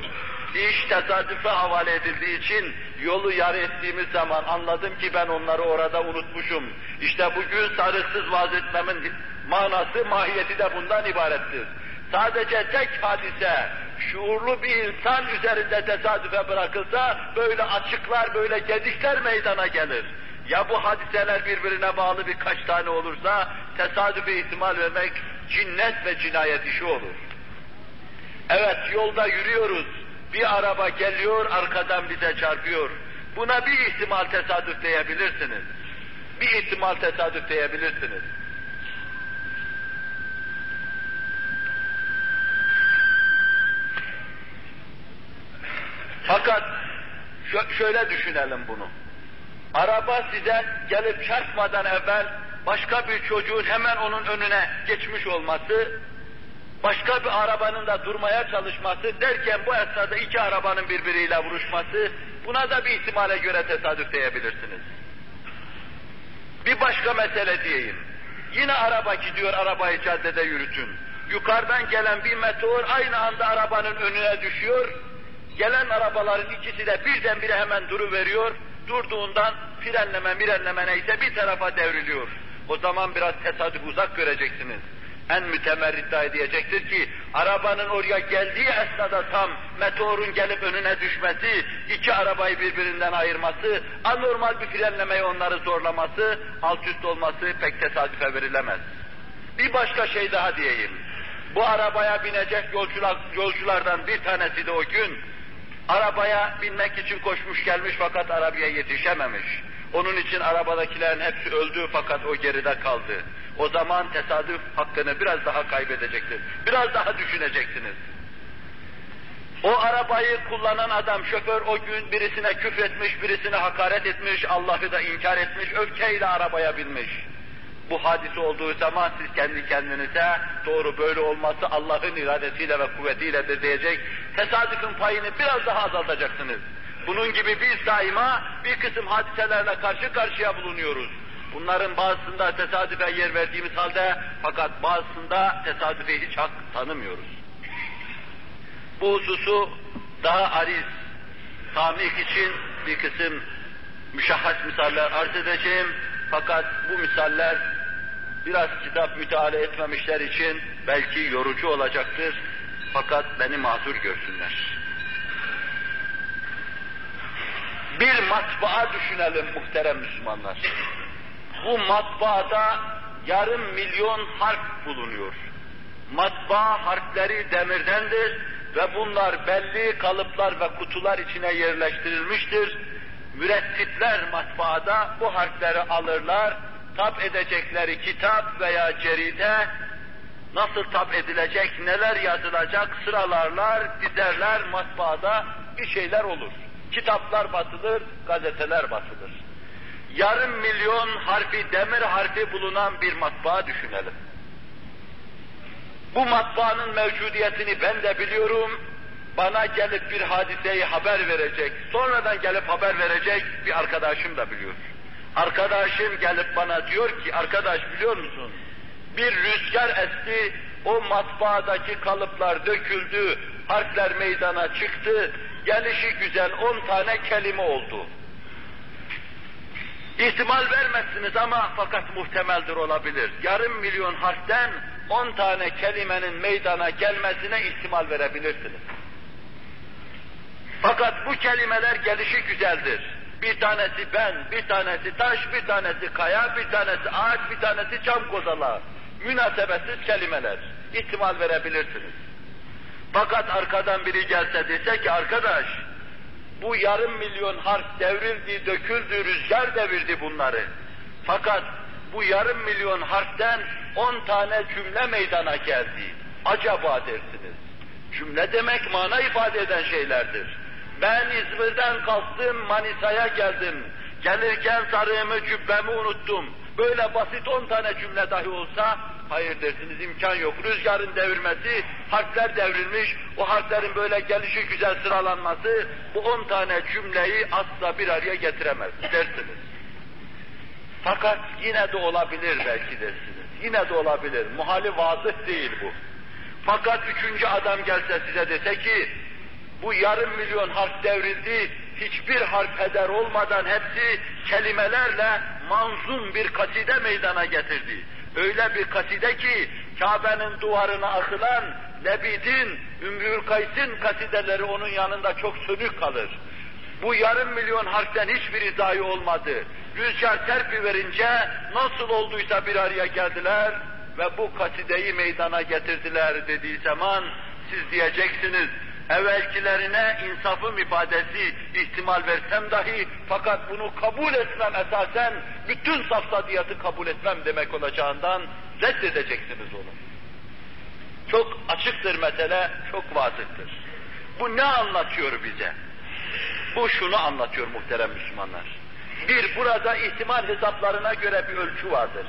İş tesadüfe havale edildiği için yolu yarı ettiğimiz zaman anladım ki ben onları orada unutmuşum. İşte bugün sarıksız vaaz etmemin manası, mahiyeti de bundan ibarettir. Sadece tek hadise, şuurlu bir insan üzerinde tesadüfe bırakılsa, böyle açıklar, böyle gedikler meydana gelir. Ya bu hadiseler birbirine bağlı birkaç tane olursa, tesadüfe ihtimal vermek cinnet ve cinayet işi olur. Evet, yolda yürüyoruz. Bir araba geliyor, arkadan bize çarpıyor. Buna bir ihtimal tesadüf diyebilirsiniz. Bir ihtimal tesadüf diyebilirsiniz. Fakat şöyle düşünelim bunu. Araba size gelip çarpmadan evvel başka bir çocuğun hemen onun önüne geçmiş olması, başka bir arabanın da durmaya çalışması derken bu esnada iki arabanın birbiriyle vuruşması, buna da bir ihtimale göre tesadüf diyebilirsiniz. Bir başka mesele diyeyim. Yine araba gidiyor, arabayı caddede yürütün. Yukarıdan gelen bir meteor aynı anda arabanın önüne düşüyor, Gelen arabaların ikisi de birdenbire hemen duru veriyor. Durduğundan frenleme mirenleme neyse bir tarafa devriliyor. O zaman biraz tesadüf uzak göreceksiniz. En mütemerrit iddia diyecektir ki arabanın oraya geldiği esnada tam meteorun gelip önüne düşmesi, iki arabayı birbirinden ayırması, anormal bir frenlemeye onları zorlaması, alt üst olması pek tesadüfe verilemez. Bir başka şey daha diyeyim. Bu arabaya binecek yolcular, yolculardan bir tanesi de o gün Arabaya binmek için koşmuş gelmiş fakat arabaya yetişememiş. Onun için arabadakilerin hepsi öldü fakat o geride kaldı. O zaman tesadüf hakkını biraz daha kaybedecektir. Biraz daha düşüneceksiniz. O arabayı kullanan adam, şoför o gün birisine küfretmiş, birisine hakaret etmiş, Allah'ı da inkar etmiş, öfkeyle arabaya binmiş bu hadise olduğu zaman siz kendi kendinize doğru böyle olması Allah'ın iradesiyle ve kuvvetiyle diyecek, tesadüfün payını biraz daha azaltacaksınız. Bunun gibi biz daima bir kısım hadiselerle karşı karşıya bulunuyoruz. Bunların bazısında tesadüfe yer verdiğimiz halde fakat bazısında tesadüfe hiç hak tanımıyoruz. Bu hususu daha ariz, tamik için bir kısım müşahhas misaller arz edeceğim. Fakat bu misaller biraz kitap müteala etmemişler için belki yorucu olacaktır. Fakat beni mazur görsünler. Bir matbaa düşünelim muhterem Müslümanlar. Bu matbaada yarım milyon harf bulunuyor. Matbaa harfleri demirdendir ve bunlar belli kalıplar ve kutular içine yerleştirilmiştir. Mürettipler matbaada bu harfleri alırlar, tap edecekleri kitap veya ceride nasıl tap edilecek, neler yazılacak sıralarlar, dizerler matbaada bir şeyler olur. Kitaplar basılır, gazeteler basılır. Yarım milyon harfi, demir harfi bulunan bir matbaa düşünelim. Bu matbaanın mevcudiyetini ben de biliyorum. Bana gelip bir hadiseyi haber verecek, sonradan gelip haber verecek bir arkadaşım da biliyor. Arkadaşım gelip bana diyor ki, arkadaş biliyor musun? Bir rüzgar esti, o matbaadaki kalıplar döküldü, harfler meydana çıktı, gelişi güzel on tane kelime oldu. İhtimal vermezsiniz ama fakat muhtemeldir olabilir. Yarım milyon harften on tane kelimenin meydana gelmesine ihtimal verebilirsiniz. Fakat bu kelimeler gelişi güzeldir. Bir tanesi ben, bir tanesi taş, bir tanesi kaya, bir tanesi ağaç, bir tanesi çam kozala. Münasebetsiz kelimeler. İhtimal verebilirsiniz. Fakat arkadan biri gelse dese ki arkadaş, Bu yarım milyon harf devrildi, döküldü, rüzgar devirdi bunları. Fakat bu yarım milyon harften on tane cümle meydana geldi. Acaba dersiniz. Cümle demek mana ifade eden şeylerdir. Ben İzmir'den kalktım, Manisa'ya geldim. Gelirken sarığımı, cübbemi unuttum. Böyle basit on tane cümle dahi olsa, hayır dersiniz imkan yok. Rüzgarın devirmesi, harfler devrilmiş, o harflerin böyle gelişi güzel sıralanması, bu on tane cümleyi asla bir araya getiremez dersiniz. Fakat yine de olabilir belki dersiniz. Yine de olabilir. Muhali vazıh değil bu. Fakat üçüncü adam gelse size dese ki, bu yarım milyon harf devrildi, hiçbir harf heder olmadan hepsi kelimelerle manzum bir kaside meydana getirdi. Öyle bir kaside ki Kabe'nin duvarına asılan Lebid'in, Ümmül Kays'in kasideleri onun yanında çok sönük kalır. Bu yarım milyon harften hiçbir izahı olmadı. Rüzgar terpi verince nasıl olduysa bir araya geldiler ve bu kasideyi meydana getirdiler dediği zaman siz diyeceksiniz evvelkilerine insafım ifadesi ihtimal versem dahi fakat bunu kabul etmem esasen bütün safsadiyatı kabul etmem demek olacağından reddedeceksiniz onu. Çok açıktır mesele, çok vazıktır. Bu ne anlatıyor bize? Bu şunu anlatıyor muhterem Müslümanlar. Bir, burada ihtimal hesaplarına göre bir ölçü vardır.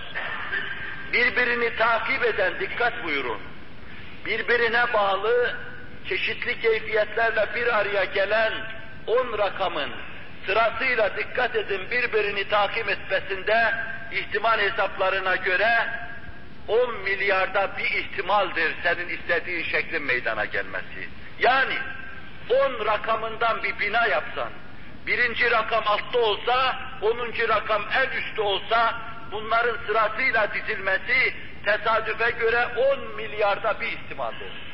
Birbirini takip eden, dikkat buyurun. Birbirine bağlı çeşitli keyfiyetlerle bir araya gelen on rakamın sırasıyla dikkat edin birbirini takip etmesinde ihtimal hesaplarına göre 10 milyarda bir ihtimaldir senin istediğin şeklin meydana gelmesi. Yani 10 rakamından bir bina yapsan, birinci rakam altta olsa, onuncu rakam en üstte olsa, bunların sırasıyla dizilmesi tesadüfe göre 10 milyarda bir ihtimaldir.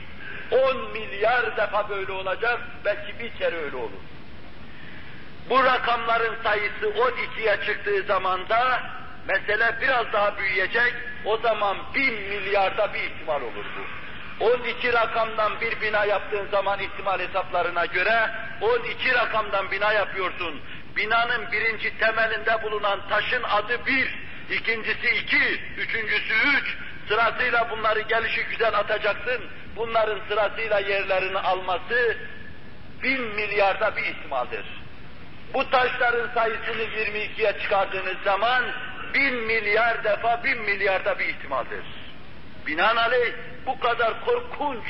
10 milyar defa böyle olacak, belki bir kere öyle olur. Bu rakamların sayısı 12'ye çıktığı zamanda mesele biraz daha büyüyecek, o zaman bin milyarda bir ihtimal olur bu. 12 rakamdan bir bina yaptığın zaman ihtimal hesaplarına göre 12 rakamdan bina yapıyorsun. Binanın birinci temelinde bulunan taşın adı bir, ikincisi iki, üçüncüsü üç. Sırasıyla bunları gelişi güzel atacaksın. Bunların sırasıyla yerlerini alması bin milyarda bir ihtimaldir. Bu taşların sayısını 22'ye çıkardığınız zaman bin milyar defa bin milyarda bir ihtimaldir. Binaenaleyh bu kadar korkunç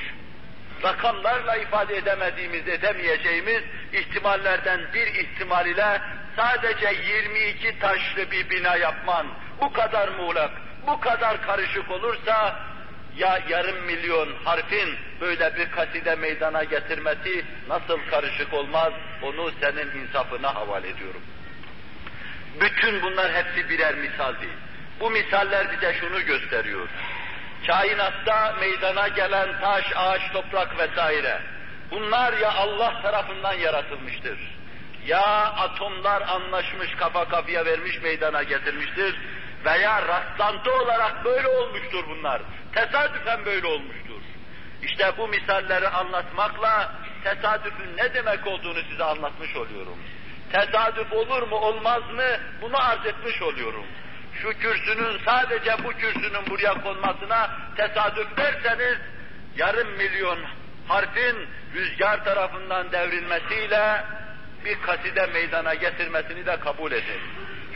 rakamlarla ifade edemediğimiz, edemeyeceğimiz ihtimallerden bir ihtimal ile sadece 22 taşlı bir bina yapman bu kadar muğlak, bu kadar karışık olursa ya yarım milyon harfin böyle bir kaside meydana getirmesi nasıl karışık olmaz onu senin insafına havale ediyorum. Bütün bunlar hepsi birer misal değil. Bu misaller bize şunu gösteriyor. Kainatta meydana gelen taş, ağaç, toprak vesaire. Bunlar ya Allah tarafından yaratılmıştır. Ya atomlar anlaşmış, kafa kafaya vermiş, meydana getirmiştir. Veya rastlantı olarak böyle olmuştur bunlar. Tesadüfen böyle olmuştur. İşte bu misalleri anlatmakla tesadüfün ne demek olduğunu size anlatmış oluyorum. Tesadüf olur mu olmaz mı bunu arz etmiş oluyorum. Şu kürsünün sadece bu kürsünün buraya konmasına tesadüf derseniz yarım milyon harfin rüzgar tarafından devrilmesiyle bir kaside meydana getirmesini de kabul edin.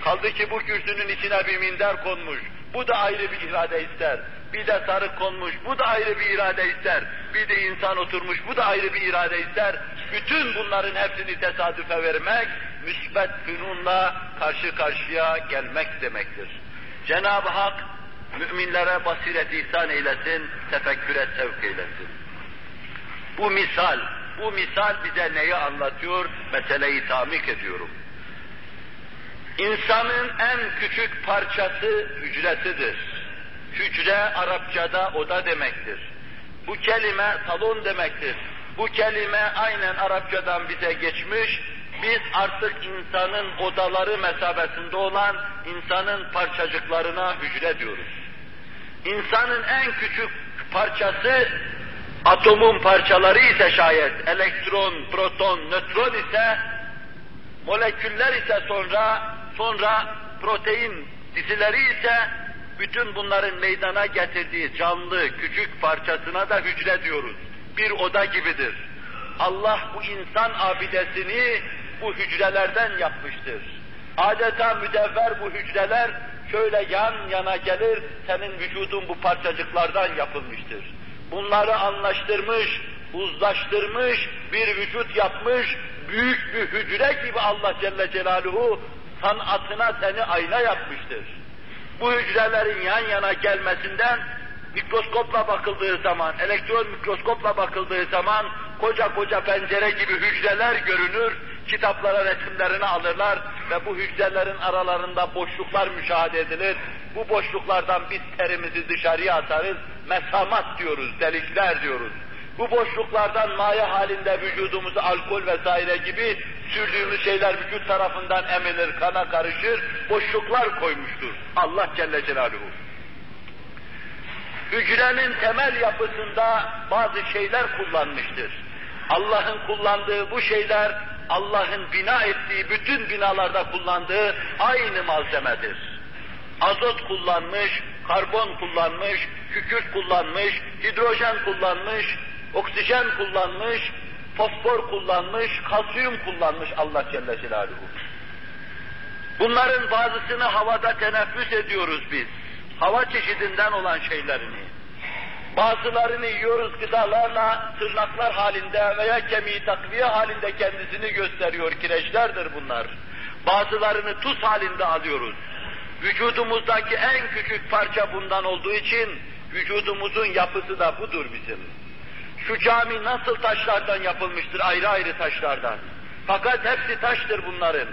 Kaldı ki bu kürsünün içine bir minder konmuş. Bu da ayrı bir irade ister. Bir de sarık konmuş. Bu da ayrı bir irade ister. Bir de insan oturmuş. Bu da ayrı bir irade ister. Bütün bunların hepsini tesadüfe vermek, müsbet fünunla karşı karşıya gelmek demektir. Cenab-ı Hak müminlere basiret ihsan eylesin, tefekküre sevk eylesin. Bu misal, bu misal bize neyi anlatıyor? Meseleyi tamik ediyorum. İnsanın en küçük parçası hücresidir. Hücre Arapçada oda demektir. Bu kelime salon demektir. Bu kelime aynen Arapçadan bize geçmiş, biz artık insanın odaları mesabesinde olan insanın parçacıklarına hücre diyoruz. İnsanın en küçük parçası atomun parçaları ise şayet elektron, proton, nötron ise Moleküller ise sonra, sonra protein dizileri ise bütün bunların meydana getirdiği canlı küçük parçasına da hücre diyoruz. Bir oda gibidir. Allah bu insan abidesini bu hücrelerden yapmıştır. Adeta müdevver bu hücreler şöyle yan yana gelir, senin vücudun bu parçacıklardan yapılmıştır. Bunları anlaştırmış, uzlaştırmış, bir vücut yapmış, büyük bir hücre gibi Allah Celle Celaluhu sanatına seni ayna yapmıştır. Bu hücrelerin yan yana gelmesinden mikroskopla bakıldığı zaman, elektron mikroskopla bakıldığı zaman koca koca pencere gibi hücreler görünür, kitaplara resimlerini alırlar ve bu hücrelerin aralarında boşluklar müşahede edilir. Bu boşluklardan biz terimizi dışarıya atarız, mesamat diyoruz, delikler diyoruz. Bu boşluklardan maya halinde vücudumuzu alkol vesaire gibi sürdüğümüz şeyler vücut tarafından emilir, kana karışır, boşluklar koymuştur Allah Celle Celaluhu. Hücrenin temel yapısında bazı şeyler kullanmıştır. Allah'ın kullandığı bu şeyler, Allah'ın bina ettiği bütün binalarda kullandığı aynı malzemedir. Azot kullanmış, karbon kullanmış, kükürt kullanmış, hidrojen kullanmış, oksijen kullanmış, fosfor kullanmış, kalsiyum kullanmış Allah Celle Celaluhu. Bunların bazısını havada teneffüs ediyoruz biz. Hava çeşidinden olan şeylerini. Bazılarını yiyoruz gıdalarla, tırnaklar halinde veya kemiği takviye halinde kendisini gösteriyor, kireçlerdir bunlar. Bazılarını tuz halinde alıyoruz. Vücudumuzdaki en küçük parça bundan olduğu için, vücudumuzun yapısı da budur bizim. Şu cami nasıl taşlardan yapılmıştır, ayrı ayrı taşlardan. Fakat hepsi taştır bunların.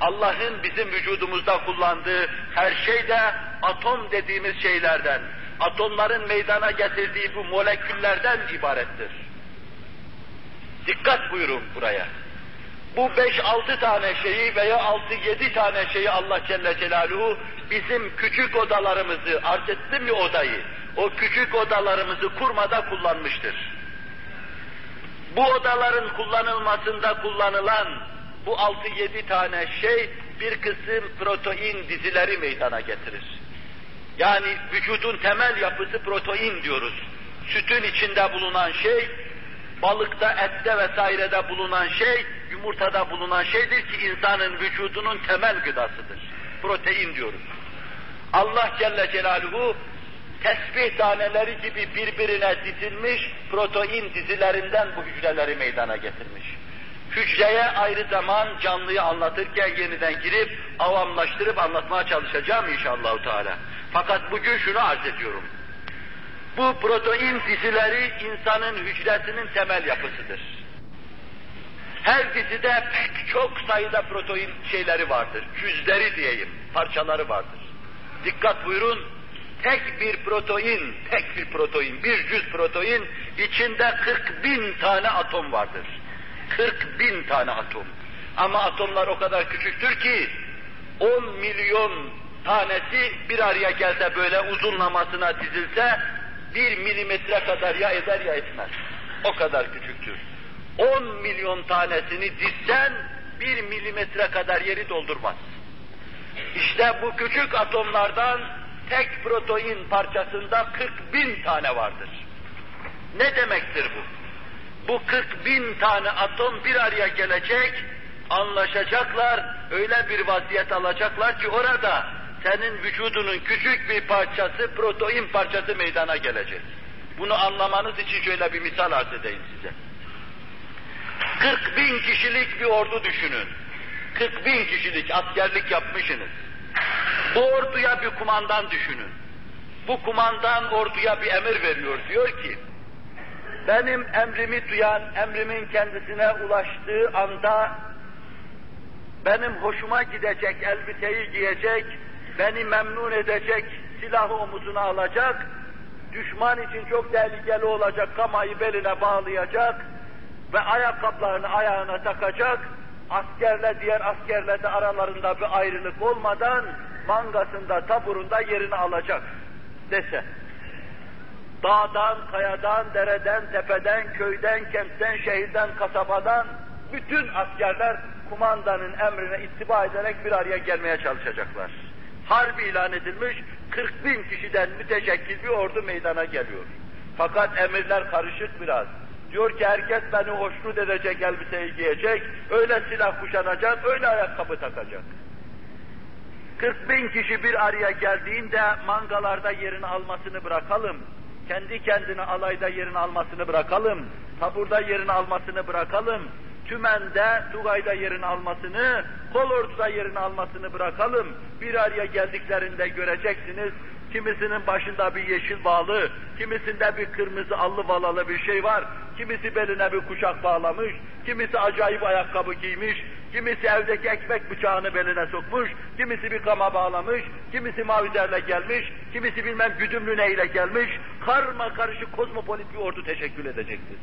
Allah'ın bizim vücudumuzda kullandığı her şey de atom dediğimiz şeylerden, atomların meydana getirdiği bu moleküllerden ibarettir. Dikkat buyurun buraya. Bu beş altı tane şeyi veya altı yedi tane şeyi Allah Celle Celaluhu bizim küçük odalarımızı, arz ettim ya odayı, o küçük odalarımızı kurmada kullanmıştır. Bu odaların kullanılmasında kullanılan bu altı yedi tane şey bir kısım protein dizileri meydana getirir. Yani vücudun temel yapısı protein diyoruz. Sütün içinde bulunan şey, balıkta, ette vesairede bulunan şey, yumurtada bulunan şeydir ki insanın vücudunun temel gıdasıdır. Protein diyoruz. Allah Celle Celaluhu tesbih taneleri gibi birbirine dizilmiş protein dizilerinden bu hücreleri meydana getirmiş. Hücreye ayrı zaman canlıyı anlatırken yeniden girip avamlaştırıp anlatmaya çalışacağım inşallah Teala. Fakat bugün şunu arz ediyorum. Bu protein dizileri insanın hücresinin temel yapısıdır. Her dizide pek çok sayıda protein şeyleri vardır. Cüzleri diyeyim, parçaları vardır. Dikkat buyurun, tek bir protein, tek bir protein, bir cüz protein içinde 40 bin tane atom vardır. 40 bin tane atom. Ama atomlar o kadar küçüktür ki 10 milyon tanesi bir araya gelse böyle uzunlamasına dizilse bir milimetre kadar ya eder ya etmez. O kadar küçüktür. 10 milyon tanesini dizsen bir milimetre kadar yeri doldurmaz. İşte bu küçük atomlardan tek protein parçasında 40 bin tane vardır. Ne demektir bu? Bu 40 bin tane atom bir araya gelecek, anlaşacaklar, öyle bir vaziyet alacaklar ki orada senin vücudunun küçük bir parçası, protein parçası meydana gelecek. Bunu anlamanız için şöyle bir misal arz edeyim size. 40 bin kişilik bir ordu düşünün. 40 bin kişilik askerlik yapmışsınız. Bu orduya bir kumandan düşünün. Bu kumandan orduya bir emir veriyor. Diyor ki, benim emrimi duyan, emrimin kendisine ulaştığı anda benim hoşuma gidecek elbiteyi giyecek, beni memnun edecek silahı omuzuna alacak, düşman için çok tehlikeli olacak kamayı beline bağlayacak ve ayakkabılarını ayağına takacak, askerle diğer askerle de aralarında bir ayrılık olmadan mangasında, taburunda yerini alacak dese. Dağdan, kayadan, dereden, tepeden, köyden, kentten, şehirden, kasabadan bütün askerler kumandanın emrine ittiba ederek bir araya gelmeye çalışacaklar. Harbi ilan edilmiş, 40 bin kişiden müteşekkil bir ordu meydana geliyor. Fakat emirler karışık biraz. Diyor ki herkes beni hoşnut edecek elbiseyi giyecek, öyle silah kuşanacak, öyle ayakkabı takacak. 40 bin kişi bir araya geldiğinde mangalarda yerini almasını bırakalım. Kendi kendine alayda yerini almasını bırakalım. Taburda yerini almasını bırakalım. Tümen'de, Tugay'da yerini almasını, Kolordu'da yerini almasını bırakalım. Bir araya geldiklerinde göreceksiniz, kimisinin başında bir yeşil bağlı, kimisinde bir kırmızı allı valalı bir şey var, kimisi beline bir kuşak bağlamış, kimisi acayip ayakkabı giymiş, kimisi evdeki ekmek bıçağını beline sokmuş, kimisi bir kama bağlamış, kimisi mavizerle gelmiş, kimisi bilmem güdümlü neyle gelmiş, karma karışık kozmopolit bir ordu teşekkül edecektir.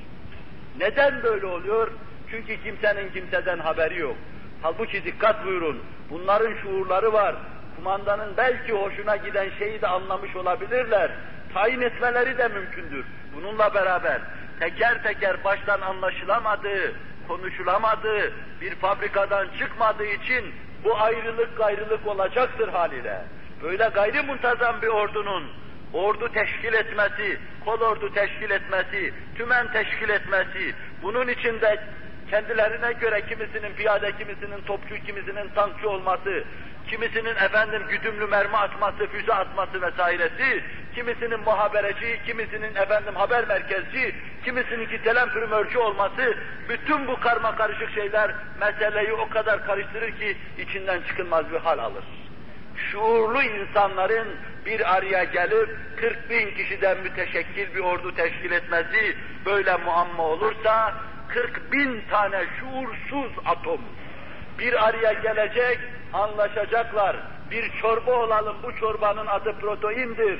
Neden böyle oluyor? Çünkü kimsenin kimseden haberi yok. Halbuki dikkat buyurun, bunların şuurları var. Kumandanın belki hoşuna giden şeyi de anlamış olabilirler. Tayin etmeleri de mümkündür. Bununla beraber teker teker baştan anlaşılamadığı, konuşulamadığı, bir fabrikadan çıkmadığı için bu ayrılık gayrılık olacaktır haliyle. Böyle gayri muntazam bir ordunun ordu teşkil etmesi, kol ordu teşkil etmesi, tümen teşkil etmesi, bunun içinde kendilerine göre kimisinin piyade, kimisinin topçu, kimisinin tankçı olması, kimisinin efendim güdümlü mermi atması, füze atması vesairesi, kimisinin muhabereci, kimisinin efendim haber merkezci, kimisinin ki telemprimörcü olması, bütün bu karma karışık şeyler meseleyi o kadar karıştırır ki içinden çıkılmaz bir hal alır. Şuurlu insanların bir araya gelip 40 bin kişiden müteşekkil bir ordu teşkil etmesi böyle muamma olursa 40 bin tane şuursuz atom bir araya gelecek, anlaşacaklar. Bir çorba olalım, bu çorbanın adı proteindir.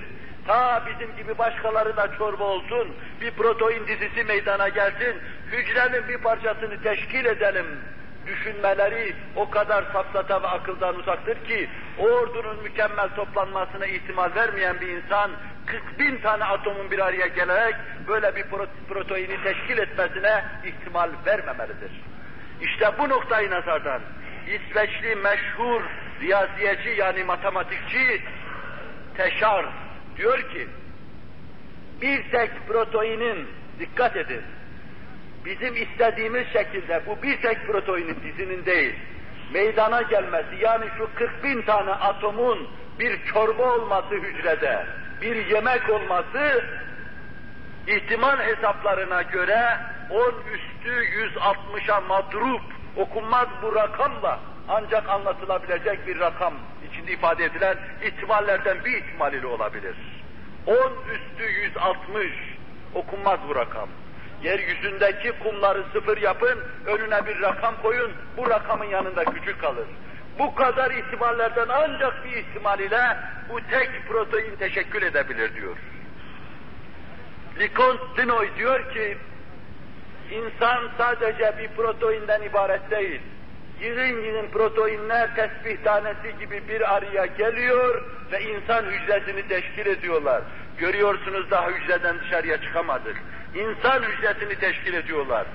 Ta bizim gibi başkaları da çorba olsun, bir protein dizisi meydana gelsin, hücrenin bir parçasını teşkil edelim. Düşünmeleri o kadar safsata ve akıldan uzaktır ki, o ordunun mükemmel toplanmasına ihtimal vermeyen bir insan, 40 bin tane atomun bir araya gelerek böyle bir proteini teşkil etmesine ihtimal vermemelidir. İşte bu noktayı nazardan İsveçli meşhur riyaziyeci yani matematikçi Teşar diyor ki bir tek proteinin dikkat edin bizim istediğimiz şekilde bu bir tek proteinin dizinin değil meydana gelmesi yani şu 40 bin tane atomun bir çorba olması hücrede bir yemek olması ihtimal hesaplarına göre 10 üstü 160'a madrup okunmaz bu rakamla ancak anlatılabilecek bir rakam içinde ifade edilen ihtimallerden bir ihtimal ile olabilir. 10 üstü 160 okunmaz bu rakam. Yeryüzündeki kumları sıfır yapın, önüne bir rakam koyun, bu rakamın yanında küçük kalır. Bu kadar ihtimallerden ancak bir ihtimal ile bu tek protein teşekkül edebilir diyor. Leconte diyor ki, insan sadece bir proteinden ibaret değil. Yığın yığın proteinler tesbih tanesi gibi bir araya geliyor ve insan hücresini teşkil ediyorlar. Görüyorsunuz daha hücreden dışarıya çıkamadık. İnsan hücresini teşkil ediyorlar.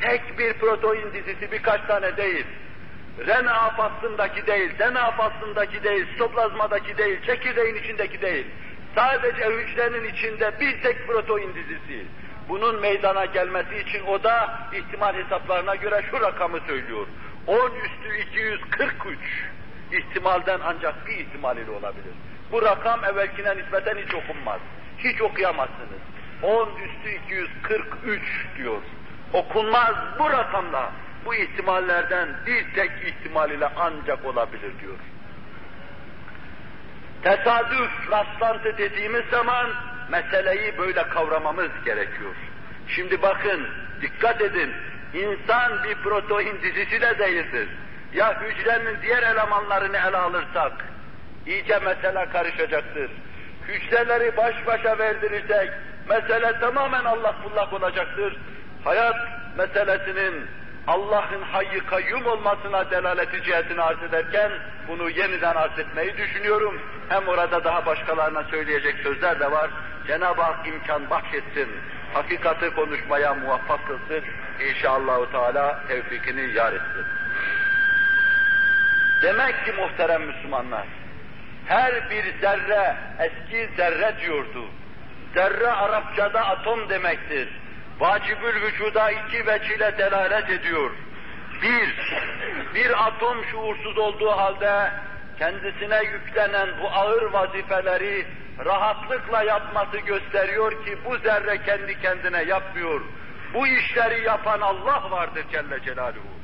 Tek bir protein dizisi birkaç tane değil. RNA faslındaki değil, DNA faslındaki değil, sitoplazmadaki değil, çekirdeğin içindeki değil. Sadece hücrenin içinde bir tek protein dizisi. Bunun meydana gelmesi için o da ihtimal hesaplarına göre şu rakamı söylüyor. 10 üstü 243 ihtimalden ancak bir ihtimal ile olabilir. Bu rakam evvelkine nispeten hiç okunmaz. Hiç okuyamazsınız. 10 üstü 243 diyor. Okunmaz bu rakamla. Bu ihtimallerden bir tek ihtimal ile ancak olabilir diyor. Tesadüf, rastlantı dediğimiz zaman meseleyi böyle kavramamız gerekiyor. Şimdi bakın, dikkat edin, insan bir protein dizisi de değildir. Ya hücrenin diğer elemanlarını ele alırsak, iyice mesele karışacaktır. Hücreleri baş başa verdirirsek, mesele tamamen Allah bullak olacaktır. Hayat meselesinin Allah'ın hayy kayyum olmasına delaleti cihetini arz ederken bunu yeniden arz etmeyi düşünüyorum. Hem orada daha başkalarına söyleyecek sözler de var. Cenab-ı Hak imkan bahşetsin. Hakikati konuşmaya muvaffak kılsın. İnşallah Teala tevfikini yar etsin. Demek ki muhterem Müslümanlar, her bir zerre, eski zerre diyordu. Zerre Arapçada atom demektir. Vacibül vücuda iki veçile delalet ediyor. Bir, bir atom şuursuz olduğu halde kendisine yüklenen bu ağır vazifeleri rahatlıkla yapması gösteriyor ki bu zerre kendi kendine yapmıyor. Bu işleri yapan Allah vardır Celle Celaluhu.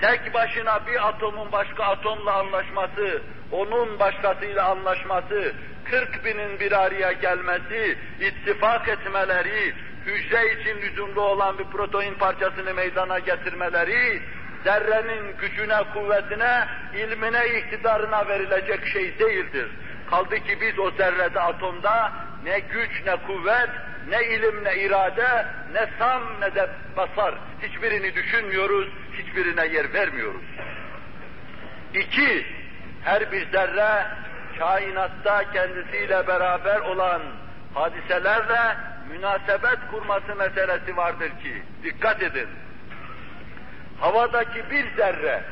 Tek başına bir atomun başka atomla anlaşması, onun başkasıyla anlaşması, 40 binin bir araya gelmesi, ittifak etmeleri, hücre için lüzumlu olan bir protein parçasını meydana getirmeleri, zerrenin gücüne, kuvvetine, ilmine, iktidarına verilecek şey değildir. Kaldı ki biz o zerrede, atomda ne güç, ne kuvvet, ne ilim, ne irade, ne sam, ne de basar. Hiçbirini düşünmüyoruz, hiçbirine yer vermiyoruz. İki, her bir zerre kainatta kendisiyle beraber olan hadiselerle münasebet kurması meselesi vardır ki, dikkat edin. Havadaki bir zerre,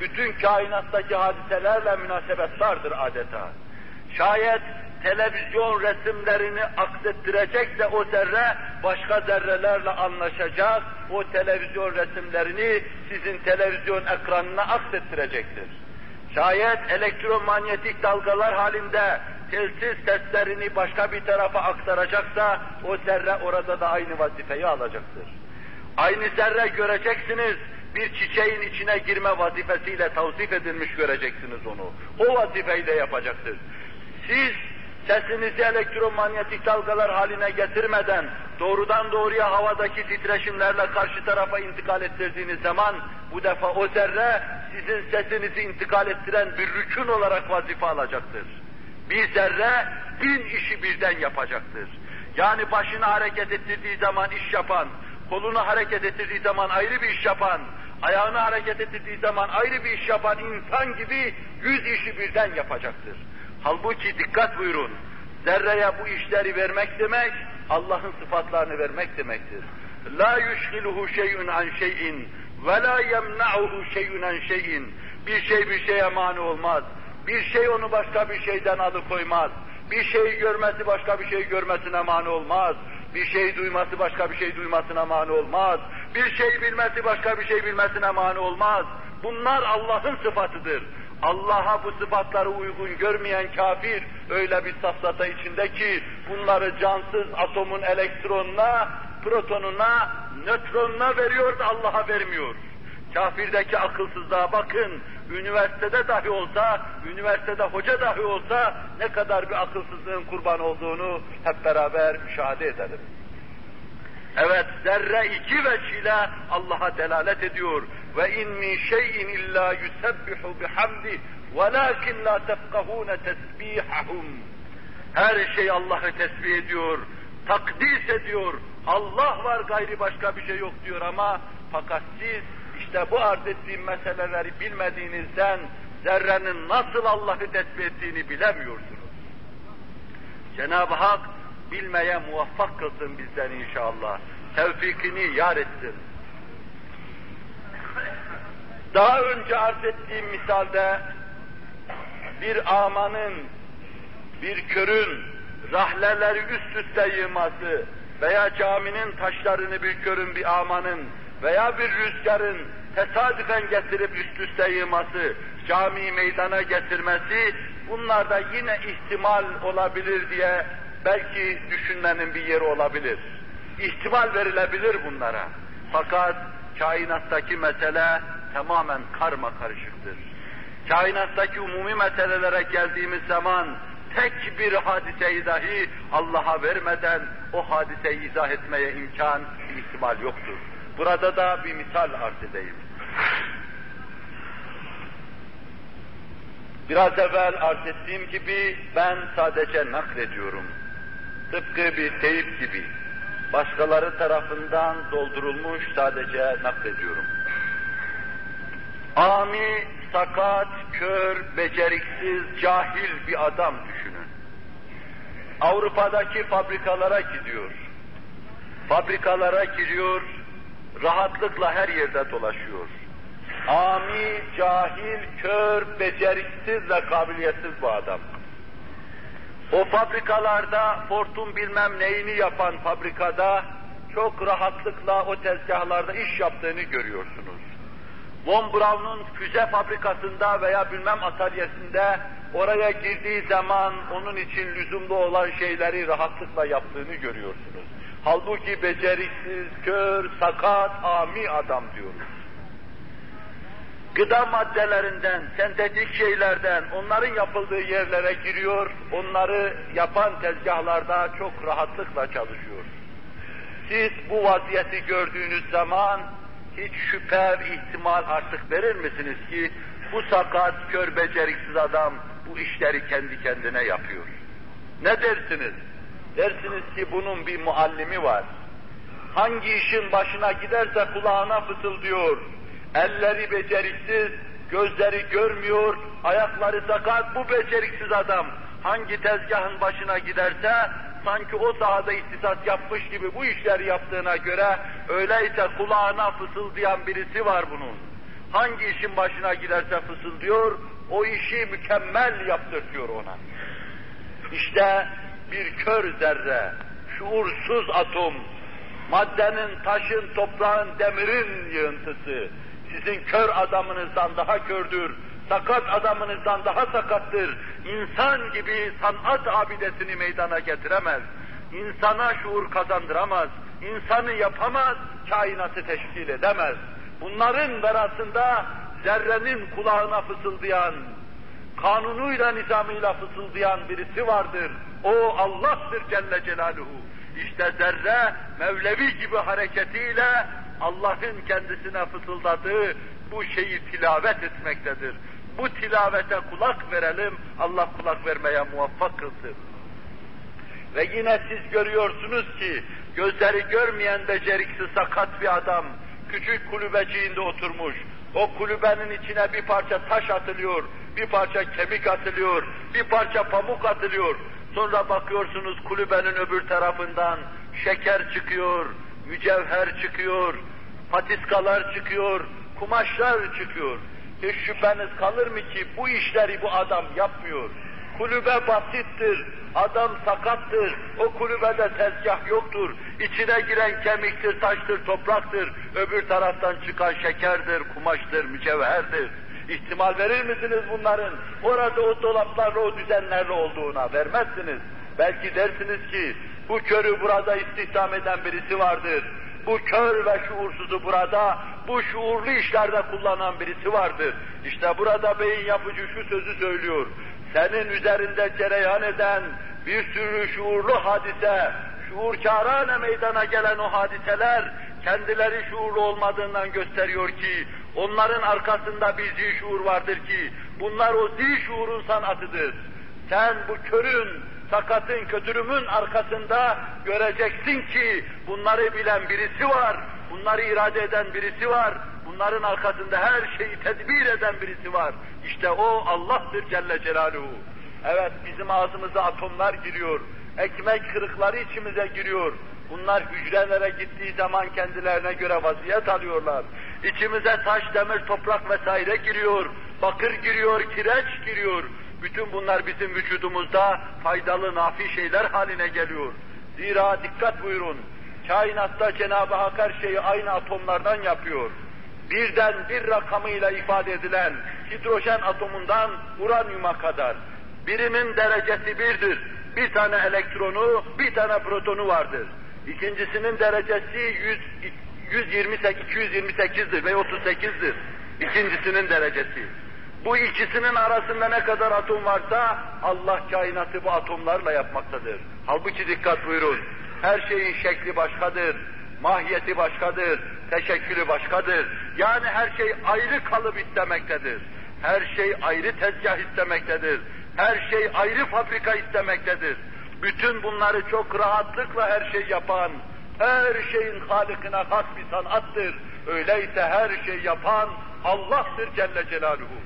bütün kainattaki hadiselerle münasebettardır adeta. Şayet televizyon resimlerini aksettirecekse o zerre başka zerrelerle anlaşacak, o televizyon resimlerini sizin televizyon ekranına aksettirecektir. Şayet elektromanyetik dalgalar halinde telsiz seslerini başka bir tarafa aktaracaksa o zerre orada da aynı vazifeyi alacaktır. Aynı zerre göreceksiniz, bir çiçeğin içine girme vazifesiyle tavsif edilmiş göreceksiniz onu. O vazifeyi de yapacaktır. Siz sesinizi elektromanyetik dalgalar haline getirmeden doğrudan doğruya havadaki titreşimlerle karşı tarafa intikal ettirdiğiniz zaman bu defa o zerre sizin sesinizi intikal ettiren bir rükün olarak vazife alacaktır. Bir zerre bin işi birden yapacaktır. Yani başını hareket ettirdiği zaman iş yapan, kolunu hareket ettirdiği zaman ayrı bir iş yapan, ayağını hareket ettirdiği zaman ayrı bir iş yapan insan gibi yüz işi birden yapacaktır. Halbuki dikkat buyurun, zerreye bu işleri vermek demek, Allah'ın sıfatlarını vermek demektir. La yushgiluhu şey'un an şey'in ve la yemna'uhu şey'un an şey'in. Bir şey bir şeye mani olmaz. Bir şey onu başka bir şeyden alıkoymaz. Bir şeyi görmesi başka bir şey görmesine mani olmaz. Bir şey duyması başka bir şey duymasına mani olmaz. Bir şey bilmesi başka bir şey bilmesine mani olmaz. Bunlar Allah'ın sıfatıdır. Allah'a bu sıfatları uygun görmeyen kafir öyle bir safsata içinde ki bunları cansız atomun elektronuna, protonuna, nötronuna veriyor da Allah'a vermiyor. Kafirdeki akılsızlığa bakın, üniversitede dahi olsa, üniversitede hoca dahi olsa ne kadar bir akılsızlığın kurban olduğunu hep beraber müşahede edelim. Evet, zerre iki veçile Allah'a delalet ediyor. Ve in min şeyin illa yusebbihu bihamdi velakin la tefkahune tesbihahum. Her şey Allah'ı tesbih ediyor, takdis ediyor. Allah var gayri başka bir şey yok diyor ama fakat siz işte bu arz ettiğim meseleleri bilmediğinizden zerrenin nasıl Allah'ı tesbih ettiğini bilemiyorsunuz. Cenab-ı Hak bilmeye muvaffak kılsın bizden inşallah. Tevfikini yar etsin. Daha önce arz ettiğim misalde bir amanın, bir körün rahleleri üst üste yığması veya caminin taşlarını bir körün bir amanın veya bir rüzgarın tesadüfen getirip üst üste yığması, camiyi meydana getirmesi, bunlar da yine ihtimal olabilir diye belki düşünmenin bir yeri olabilir. İhtimal verilebilir bunlara. Fakat kainattaki mesele tamamen karma karışıktır. Kainattaki umumi meselelere geldiğimiz zaman tek bir hadiseyi dahi Allah'a vermeden o hadiseyi izah etmeye imkan, ihtimal yoktur. Burada da bir misal arz edeyim. Biraz evvel arz ettiğim gibi ben sadece naklediyorum. Tıpkı bir teyip gibi. Başkaları tarafından doldurulmuş sadece naklediyorum. Ami, sakat, kör, beceriksiz, cahil bir adam düşünün. Avrupa'daki fabrikalara gidiyor. Fabrikalara giriyor, rahatlıkla her yerde dolaşıyor. Ami, cahil, kör, beceriksiz ve kabiliyetsiz bu adam. O fabrikalarda Ford'un bilmem neyini yapan fabrikada çok rahatlıkla o tezgahlarda iş yaptığını görüyorsunuz. Von Braun'un füze fabrikasında veya bilmem atölyesinde oraya girdiği zaman onun için lüzumlu olan şeyleri rahatlıkla yaptığını görüyorsunuz. Halbuki beceriksiz, kör, sakat, ami adam diyoruz. Gıda maddelerinden, sentetik şeylerden, onların yapıldığı yerlere giriyor, onları yapan tezgahlarda çok rahatlıkla çalışıyor. Siz bu vaziyeti gördüğünüz zaman hiç şüphe ihtimal artık verir misiniz ki bu sakat, kör, beceriksiz adam bu işleri kendi kendine yapıyor? Ne dersiniz? Dersiniz ki bunun bir muallimi var. Hangi işin başına giderse kulağına fısıldıyor. Elleri beceriksiz, gözleri görmüyor, ayakları sakat bu beceriksiz adam. Hangi tezgahın başına giderse sanki o sahada ihtisas yapmış gibi bu işleri yaptığına göre öyleyse kulağına fısıldayan birisi var bunun. Hangi işin başına giderse fısıldıyor, o işi mükemmel yaptırtıyor ona. İşte bir kör zerre, şuursuz atom, maddenin, taşın, toprağın, demirin yığıntısı, sizin kör adamınızdan daha kördür, sakat adamınızdan daha sakattır. İnsan gibi sanat abidesini meydana getiremez. İnsana şuur kazandıramaz. İnsanı yapamaz, kainatı teşkil edemez. Bunların verasında zerrenin kulağına fısıldayan, kanunuyla nizamıyla fısıldayan birisi vardır. O Allah'tır Celle Celaluhu. İşte zerre Mevlevi gibi hareketiyle Allah'ın kendisine fısıldadığı bu şeyi tilavet etmektedir. Bu tilavete kulak verelim, Allah kulak vermeye muvaffak kılsın. Ve yine siz görüyorsunuz ki gözleri görmeyen beceriksiz sakat bir adam küçük kulübeciğinde oturmuş. O kulübenin içine bir parça taş atılıyor, bir parça kemik atılıyor, bir parça pamuk atılıyor. Sonra bakıyorsunuz kulübenin öbür tarafından şeker çıkıyor, mücevher çıkıyor, patiskalar çıkıyor, kumaşlar çıkıyor. Hiç şüpheniz kalır mı ki bu işleri bu adam yapmıyor. Kulübe basittir, adam sakattır, o kulübede tezgah yoktur. İçine giren kemiktir, taştır, topraktır. Öbür taraftan çıkan şekerdir, kumaştır, mücevherdir. İhtimal verir misiniz bunların? Orada o dolaplarla, o düzenlerle olduğuna vermezsiniz. Belki dersiniz ki bu körü burada istihdam eden birisi vardır. Bu kör ve şuursuzu burada, bu şuurlu işlerde kullanan birisi vardır. İşte burada beyin yapıcı şu sözü söylüyor. Senin üzerinde cereyan eden bir sürü şuurlu hadise, şuurkârâne meydana gelen o hadiseler, kendileri şuurlu olmadığından gösteriyor ki, onların arkasında bir zişuur vardır ki, bunlar o zişuurun sanatıdır. Sen bu körün, sakatın, kötürümün arkasında göreceksin ki bunları bilen birisi var, bunları irade eden birisi var, bunların arkasında her şeyi tedbir eden birisi var. İşte o Allah'tır Celle Celaluhu. Evet bizim ağzımıza atomlar giriyor, ekmek kırıkları içimize giriyor. Bunlar hücrelere gittiği zaman kendilerine göre vaziyet alıyorlar. İçimize taş, demir, toprak vesaire giriyor, bakır giriyor, kireç giriyor. Bütün bunlar bizim vücudumuzda faydalı, nafi şeyler haline geliyor. Zira dikkat buyurun, kainatta Cenab-ı Hak her şeyi aynı atomlardan yapıyor. Birden bir rakamıyla ifade edilen hidrojen atomundan uranyuma kadar birinin derecesi birdir. Bir tane elektronu, bir tane protonu vardır. İkincisinin derecesi 100, 128, 228'dir ve 38'dir. İkincisinin derecesi. Bu ikisinin arasında ne kadar atom varsa Allah kainatı bu atomlarla yapmaktadır. Halbuki dikkat buyurun. Her şeyin şekli başkadır, mahiyeti başkadır, teşekkülü başkadır. Yani her şey ayrı kalıp istemektedir. Her şey ayrı tezgah istemektedir. Her şey ayrı fabrika istemektedir. Bütün bunları çok rahatlıkla her şey yapan, her şeyin halikine has bir sanattır. Öyleyse her şey yapan Allah'tır Celle Celaluhu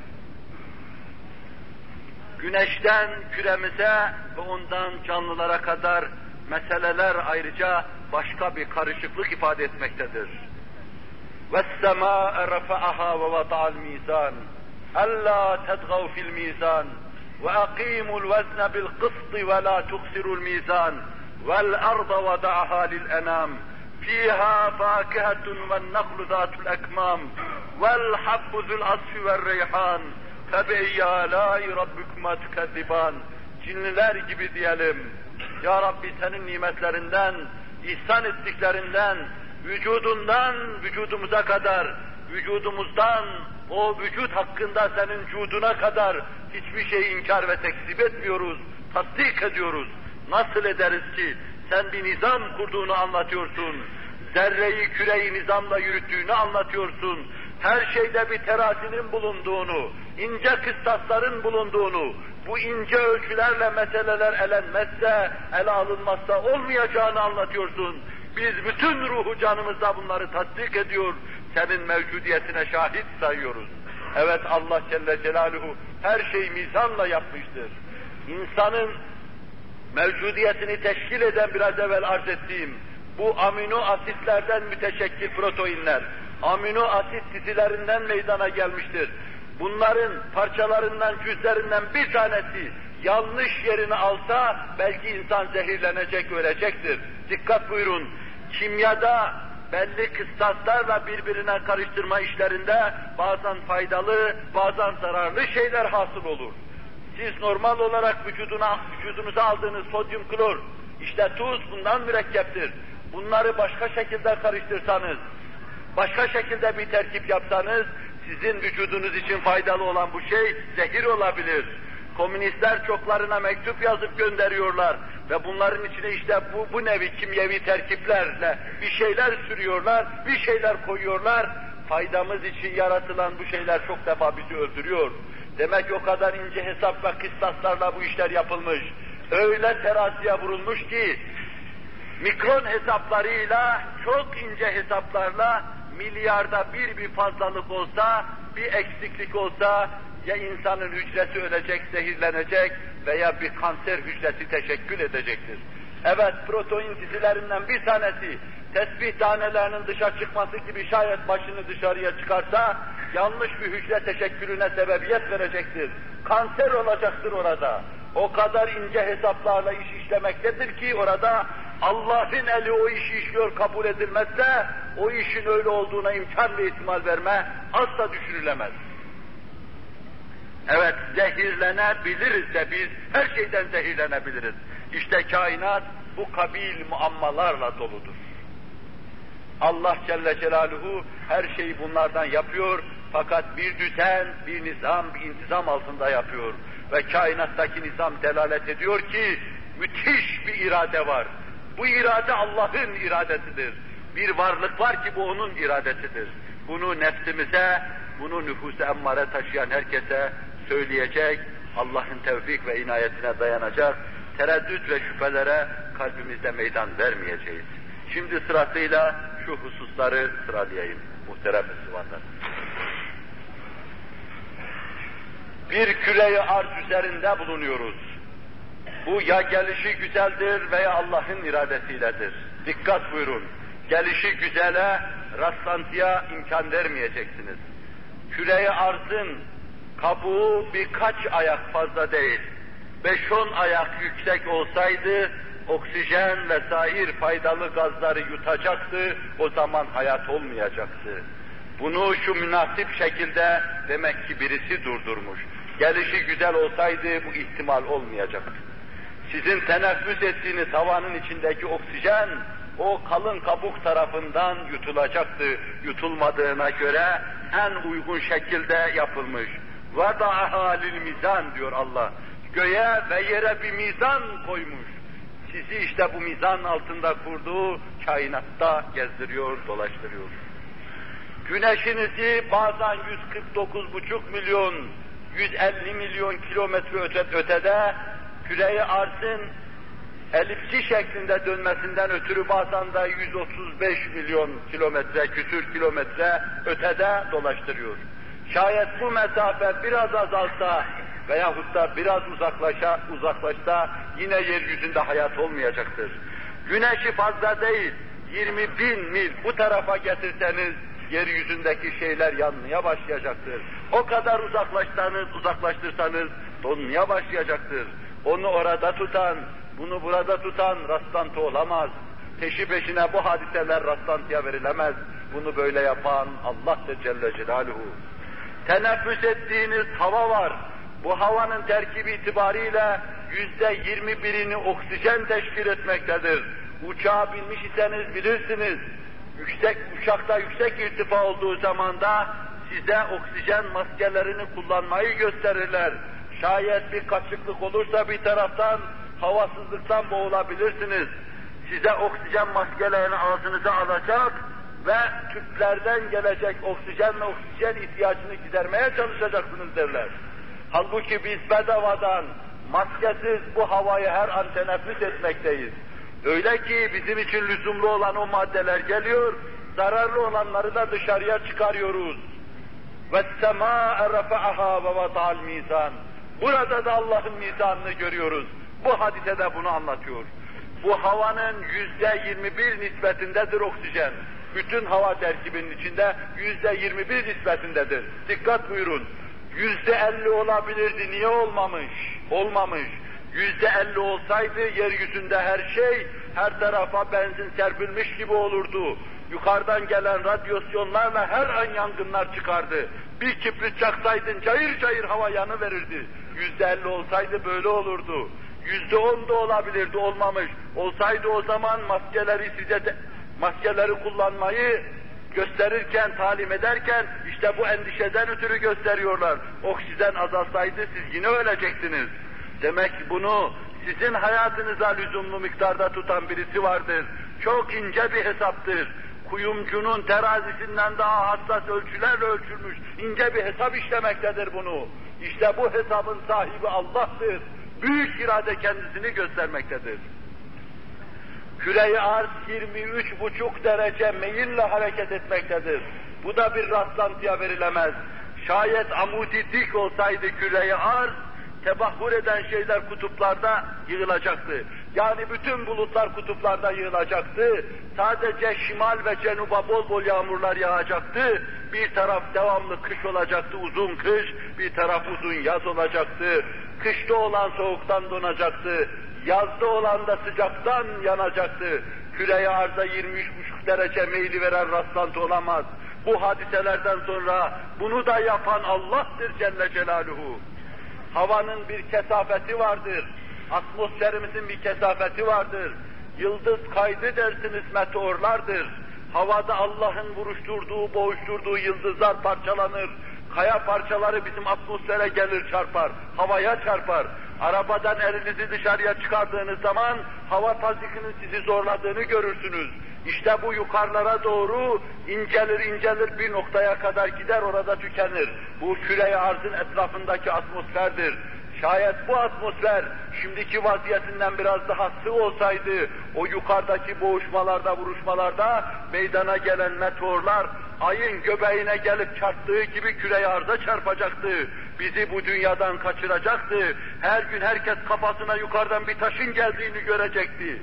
Güneşten küremize ve ondan canlılara kadar meseleler ayrıca başka bir karışıklık ifade etmektedir. وَالسَّمَاءَ رَفَعَهَا وَوَضَعَ الْمِيزَانَ أَلَّا تَطْغَوْا فِي الْمِيزَانِ وَأَقِيمُوا الْوَزْنَ بِالْقِسْطِ وَلَا تُخْسِرُوا الْمِيزَانَ وَالْأَرْضَ وَضَعَهَا لِلْأَنَامِ فِيهَا فَاكِهَةٌ وَالنَّخْلُ ذَاتُ الْأَكْمَامِ وَالْحَبُّ ذُو الْعَصْفِ وَالرَّيْحَانِ febeyi alâi rabbikuma tükezziban. Cinliler gibi diyelim. Ya Rabbi senin nimetlerinden, ihsan ettiklerinden, vücudundan vücudumuza kadar, vücudumuzdan o vücut hakkında senin cuduna kadar hiçbir şey inkar ve tekzip etmiyoruz, tasdik ediyoruz. Nasıl ederiz ki sen bir nizam kurduğunu anlatıyorsun, zerreyi küreyi nizamla yürüttüğünü anlatıyorsun, her şeyde bir terazinin bulunduğunu, ince kıstasların bulunduğunu, bu ince ölçülerle meseleler elenmezse, ele alınmazsa olmayacağını anlatıyorsun. Biz bütün ruhu canımızda bunları tasdik ediyor, senin mevcudiyetine şahit sayıyoruz. Evet Allah Celle Celaluhu her şeyi mizanla yapmıştır. İnsanın mevcudiyetini teşkil eden biraz evvel arz ettiğim bu amino asitlerden müteşekkil proteinler, amino asit dizilerinden meydana gelmiştir. Bunların parçalarından, cüzlerinden bir tanesi yanlış yerini alsa belki insan zehirlenecek, ölecektir. Dikkat buyurun, kimyada belli kıstaslarla birbirine karıştırma işlerinde bazen faydalı, bazen zararlı şeyler hasıl olur. Siz normal olarak vücuduna, vücudunuza aldığınız sodyum klor, işte tuz bundan mürekkeptir. Bunları başka şekilde karıştırsanız, başka şekilde bir terkip yapsanız, sizin vücudunuz için faydalı olan bu şey zehir olabilir. Komünistler çoklarına mektup yazıp gönderiyorlar ve bunların içine işte bu, bu nevi kimyevi terkiplerle bir şeyler sürüyorlar, bir şeyler koyuyorlar. Faydamız için yaratılan bu şeyler çok defa bizi öldürüyor. Demek o kadar ince hesap ve kıstaslarla bu işler yapılmış. Öyle teraziye vurulmuş ki mikron hesaplarıyla, çok ince hesaplarla milyarda bir bir fazlalık olsa, bir eksiklik olsa ya insanın hücresi ölecek, zehirlenecek veya bir kanser hücresi teşekkül edecektir. Evet, protein dizilerinden bir tanesi tesbih tanelerinin dışa çıkması gibi şayet başını dışarıya çıkarsa yanlış bir hücre teşekkülüne sebebiyet verecektir. Kanser olacaktır orada. O kadar ince hesaplarla iş işlemektedir ki orada Allah'ın eli o işi işliyor kabul edilmezse o işin öyle olduğuna imkan ve ihtimal verme asla düşünülemez. Evet zehirlenebiliriz de biz her şeyden zehirlenebiliriz. İşte kainat bu kabil muammalarla doludur. Allah Celle Celaluhu her şeyi bunlardan yapıyor fakat bir düzen, bir nizam, bir intizam altında yapıyor. Ve kainattaki nizam delalet ediyor ki müthiş bir irade var. Bu irade Allah'ın iradesidir. Bir varlık var ki bu onun iradesidir. Bunu nefsimize, bunu nüfus-u emmare taşıyan herkese söyleyecek, Allah'ın tevfik ve inayetine dayanacak, tereddüt ve şüphelere kalbimizde meydan vermeyeceğiz. Şimdi sırasıyla şu hususları sıralayayım muhterem Müslümanlar. Bir küreyi arz üzerinde bulunuyoruz. Bu ya gelişi güzeldir veya Allah'ın iradesiyledir. Dikkat buyurun. Gelişi güzele, rastlantıya imkan vermeyeceksiniz. Küreyi arzın kabuğu birkaç ayak fazla değil. Beş on ayak yüksek olsaydı oksijen ve sair faydalı gazları yutacaktı, o zaman hayat olmayacaktı. Bunu şu münasip şekilde demek ki birisi durdurmuş. Gelişi güzel olsaydı bu ihtimal olmayacaktı. Sizin teneffüs ettiğiniz havanın içindeki oksijen o kalın kabuk tarafından yutulacaktı. Yutulmadığına göre en uygun şekilde yapılmış. وَدَعَهَا mizan diyor Allah. Göğe ve yere bir mizan koymuş. Sizi işte bu mizan altında kurduğu kainatta gezdiriyor, dolaştırıyor. Güneşinizi bazen 149,5 milyon, 150 milyon kilometre öte, ötede küreyi arzın elipsi şeklinde dönmesinden ötürü bazen de 135 milyon kilometre, küsür kilometre ötede dolaştırıyor. Şayet bu mesafe biraz azalsa veyahut da biraz uzaklaşa, uzaklaşsa yine yeryüzünde hayat olmayacaktır. Güneşi fazla değil, 20 bin mil bu tarafa getirseniz yeryüzündeki şeyler yanmaya başlayacaktır. O kadar uzaklaşsanız, uzaklaştırsanız donmaya başlayacaktır. Onu orada tutan, bunu burada tutan rastlantı olamaz. Peşi peşine bu hadiseler rastlantıya verilemez. Bunu böyle yapan Allah'tır Celle Celaluhu. Teneffüs ettiğiniz hava var. Bu havanın terkibi itibariyle yüzde yirmi birini oksijen teşkil etmektedir. Uçağa binmiş iseniz bilirsiniz. Yüksek uçakta yüksek irtifa olduğu zaman da size oksijen maskelerini kullanmayı gösterirler. Şayet bir kaçıklık olursa bir taraftan havasızlıktan boğulabilirsiniz. Size oksijen maskelerini ağzınıza alacak ve tüplerden gelecek oksijen ve oksijen ihtiyacını gidermeye çalışacaksınız derler. Halbuki biz bedavadan, maskesiz bu havayı her an teneffüs etmekteyiz. Öyle ki bizim için lüzumlu olan o maddeler geliyor, zararlı olanları da dışarıya çıkarıyoruz. وَالسَّمَاءَ رَفَعَهَا وَوَضَعَ الْمِيزَانِ Burada da Allah'ın mizanını görüyoruz. Bu hadise de bunu anlatıyor. Bu havanın yüzde yirmi bir nispetindedir oksijen. Bütün hava terkibinin içinde yüzde yirmi bir nispetindedir. Dikkat buyurun. Yüzde elli olabilirdi, niye olmamış? Olmamış. Yüzde elli olsaydı yeryüzünde her şey, her tarafa benzin serpilmiş gibi olurdu. Yukarıdan gelen radyasyonlarla her an yangınlar çıkardı. Bir kibrit çaksaydın cayır cayır hava yanı verirdi. Yüzde elli olsaydı böyle olurdu. Yüzde on da olabilirdi, olmamış. Olsaydı o zaman maskeleri size de, maskeleri kullanmayı gösterirken, talim ederken işte bu endişeden ötürü gösteriyorlar. Oksijen azalsaydı siz yine ölecektiniz. Demek bunu sizin hayatınıza lüzumlu miktarda tutan birisi vardır. Çok ince bir hesaptır. Kuyumcunun terazisinden daha hassas ölçülerle ölçülmüş ince bir hesap işlemektedir bunu. İşte bu hesabın sahibi Allah'tır. Büyük irade kendisini göstermektedir. Küre-i arz 23,5 derece meyille hareket etmektedir. Bu da bir rastlantıya verilemez. Şayet amudi dik olsaydı küre-i arz, tebahhur eden şeyler kutuplarda yığılacaktı. Yani bütün bulutlar kutuplarda yığılacaktı. Sadece şimal ve cenuba bol bol yağmurlar yağacaktı. Bir taraf devamlı kış olacaktı, uzun kış, bir taraf uzun yaz olacaktı. Kışta olan soğuktan donacaktı, yazda olan da sıcaktan yanacaktı. Küreye arza 23,5 derece meyli veren rastlantı olamaz. Bu hadiselerden sonra bunu da yapan Allah'tır Celle Celaluhu. Havanın bir kesafeti vardır. Atmosferimizin bir kesafeti vardır. Yıldız kaydı dersiniz meteorlardır. Havada Allah'ın vuruşturduğu, boğuşturduğu yıldızlar parçalanır. Kaya parçaları bizim atmosfere gelir çarpar, havaya çarpar. Arabadan elinizi dışarıya çıkardığınız zaman hava tazikinin sizi zorladığını görürsünüz. İşte bu yukarılara doğru incelir incelir bir noktaya kadar gider orada tükenir. Bu küre arzın etrafındaki atmosferdir. Şayet bu atmosfer şimdiki vaziyetinden biraz daha sığ olsaydı, o yukarıdaki boğuşmalarda, vuruşmalarda meydana gelen meteorlar ayın göbeğine gelip çarptığı gibi küre arza çarpacaktı. Bizi bu dünyadan kaçıracaktı. Her gün herkes kafasına yukarıdan bir taşın geldiğini görecekti.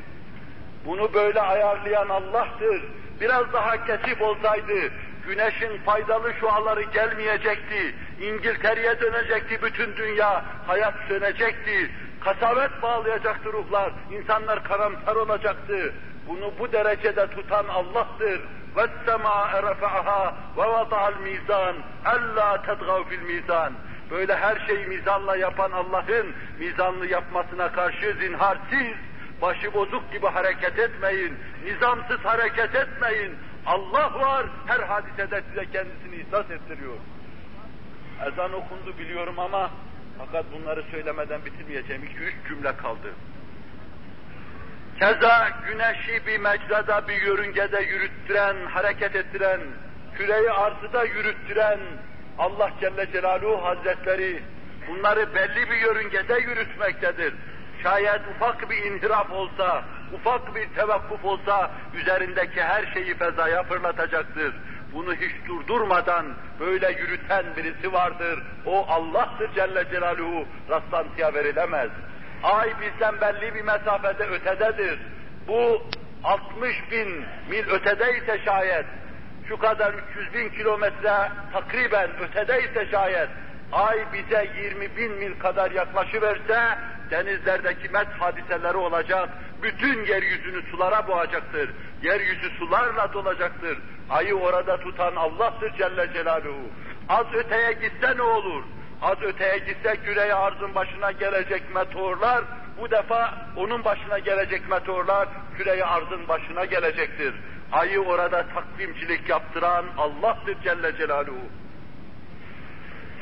Bunu böyle ayarlayan Allah'tır. Biraz daha kesip olsaydı, güneşin faydalı şuaları gelmeyecekti. İngiltere'ye dönecekti bütün dünya, hayat sönecekti. Kasavet bağlayacaktı ruhlar, insanlar karamsar olacaktı. Bunu bu derecede tutan Allah'tır. وَالسَّمَاءَ رَفَعَهَا وَوَضَعَ الْمِيزَانِ اَلَّا تَدْغَوْ فِي الْمِيزَانِ Böyle her şeyi mizanla yapan Allah'ın mizanlı yapmasına karşı zinharsiz, başı bozuk gibi hareket etmeyin, nizamsız hareket etmeyin. Allah var, her hadisede size kendisini ihsas ettiriyor. Ezan okundu biliyorum ama fakat bunları söylemeden bitirmeyeceğim. İki üç cümle kaldı. Keza güneşi bir mecrada, bir yörüngede yürüttüren, hareket ettiren, küreyi arzıda yürüttüren Allah Celle Celaluhu Hazretleri bunları belli bir yörüngede yürütmektedir. Şayet ufak bir inhiraf olsa, ufak bir tevakkuf olsa üzerindeki her şeyi fezaya fırlatacaktır. Bunu hiç durdurmadan böyle yürüten birisi vardır. O Allah'tır Celle Celaluhu rastlantıya verilemez. Ay bizden belli bir mesafede ötededir. Bu 60 bin mil ötedeyse şayet şu kadar 300 bin kilometre takriben ötedeyse şayet, ay bize 20 bin mil kadar yaklaşıverse, denizlerdeki met hadiseleri olacak, bütün yeryüzünü sulara boğacaktır. Yeryüzü sularla dolacaktır. Ayı orada tutan Allah'tır Celle Celaluhu. Az öteye gitse ne olur? Az öteye gitse küreye arzın başına gelecek meteorlar, bu defa onun başına gelecek meteorlar küreye arzın başına gelecektir. Ayı orada takvimcilik yaptıran Allah'tır Celle Celaluhu.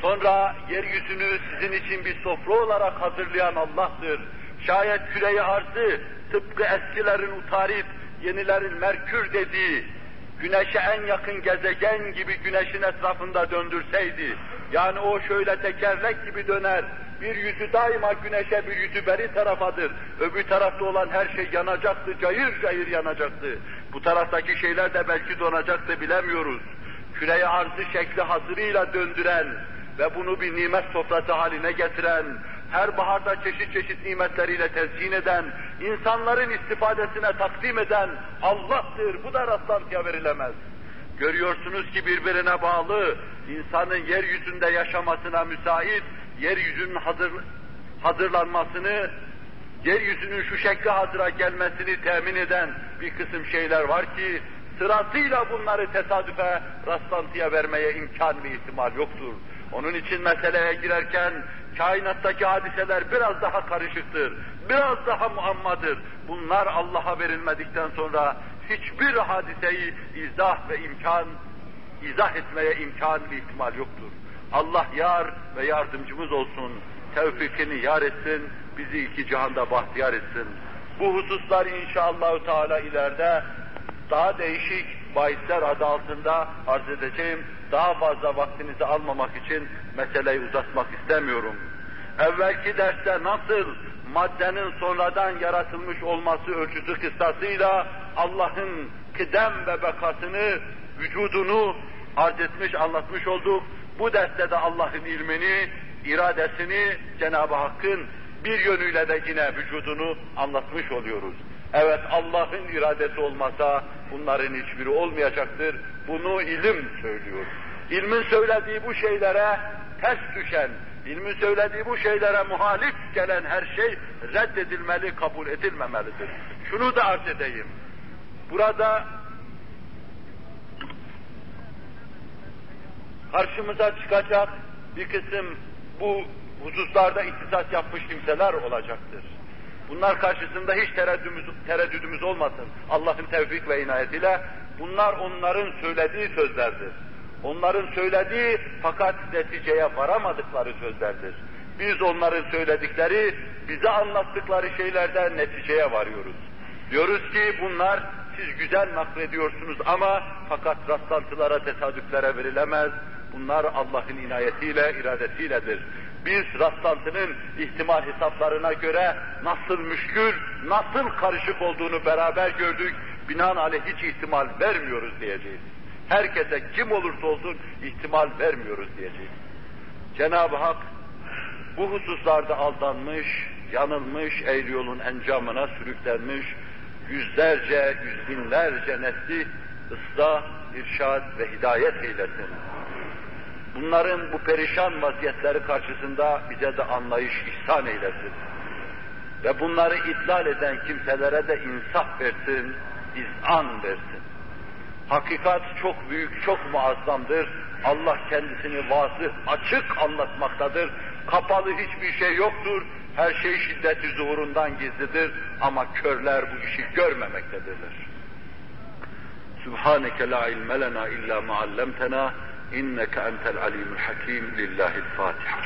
Sonra yeryüzünü sizin için bir sofra olarak hazırlayan Allah'tır. Şayet küreyi arzı tıpkı eskilerin utarip, yenilerin Merkür dediği, güneşe en yakın gezegen gibi güneşin etrafında döndürseydi, yani o şöyle tekerlek gibi döner, bir yüzü daima güneşe, bir yüzü beri tarafadır. Öbür tarafta olan her şey yanacaktı, cayır cayır yanacaktı. Bu taraftaki şeyler de belki donacaktı, bilemiyoruz. Küreye arzı şekli hazırıyla döndüren ve bunu bir nimet sofrası haline getiren, her baharda çeşit çeşit nimetleriyle tezyin eden, insanların istifadesine takdim eden Allah'tır. Bu da rastlantıya verilemez. Görüyorsunuz ki birbirine bağlı, insanın yeryüzünde yaşamasına müsait, yeryüzünün hazır, hazırlanmasını, yeryüzünün şu şekli hazıra gelmesini temin eden bir kısım şeyler var ki, sırasıyla bunları tesadüfe, rastlantıya vermeye imkan ve ihtimal yoktur. Onun için meseleye girerken kainattaki hadiseler biraz daha karışıktır, biraz daha muammadır. Bunlar Allah'a verilmedikten sonra hiçbir hadiseyi izah ve imkan, izah etmeye imkan ve ihtimal yoktur. Allah yar ve yardımcımız olsun, tevfikini yar etsin, bizi iki cihanda bahtiyar etsin. Bu hususlar inşallah Teala ileride daha değişik bahisler adı altında arz edeceğim. Daha fazla vaktinizi almamak için meseleyi uzatmak istemiyorum. Evvelki derste nasıl maddenin sonradan yaratılmış olması ölçüsü kıstasıyla Allah'ın kıdem ve bekasını, vücudunu arz etmiş, anlatmış olduk. Bu derste de Allah'ın ilmini, iradesini, Cenab-ı Hakk'ın bir yönüyle de yine vücudunu anlatmış oluyoruz. Evet Allah'ın iradesi olmasa bunların hiçbiri olmayacaktır. Bunu ilim söylüyor. İlmin söylediği bu şeylere ters düşen, ilmin söylediği bu şeylere muhalif gelen her şey reddedilmeli, kabul edilmemelidir. Şunu da arz edeyim. Burada karşımıza çıkacak bir kısım bu hususlarda ihtisas yapmış kimseler olacaktır. Bunlar karşısında hiç tereddüdümüz, tereddüdümüz olmasın. Allah'ın tevfik ve inayetiyle bunlar onların söylediği sözlerdir. Onların söylediği fakat neticeye varamadıkları sözlerdir. Biz onların söyledikleri, bize anlattıkları şeylerden neticeye varıyoruz. Diyoruz ki bunlar siz güzel naklediyorsunuz ama fakat rastlantılara, tesadüflere verilemez. Bunlar Allah'ın inayetiyle, iradesiyledir. Biz rastlantının ihtimal hesaplarına göre nasıl müşkül, nasıl karışık olduğunu beraber gördük. Binaenaleyh hiç ihtimal vermiyoruz diyeceğiz. Herkese kim olursa olsun ihtimal vermiyoruz diyeceğiz. Cenab-ı Hak bu hususlarda aldanmış, yanılmış, eğri yolun encamına sürüklenmiş, yüzlerce, yüz binlerce nesli ıslah, irşad ve hidayet eylesin. Bunların bu perişan vaziyetleri karşısında bize de anlayış ihsan eylesin. Ve bunları idlal eden kimselere de insaf versin, izan versin. Hakikat çok büyük, çok muazzamdır. Allah kendisini vazı açık anlatmaktadır. Kapalı hiçbir şey yoktur. Her şey şiddeti zuhurundan gizlidir ama körler bu işi görmemektedirler. Subhaneke la ilme lena illa ma إنك أنت العليم الحكيم لله الفاتحة.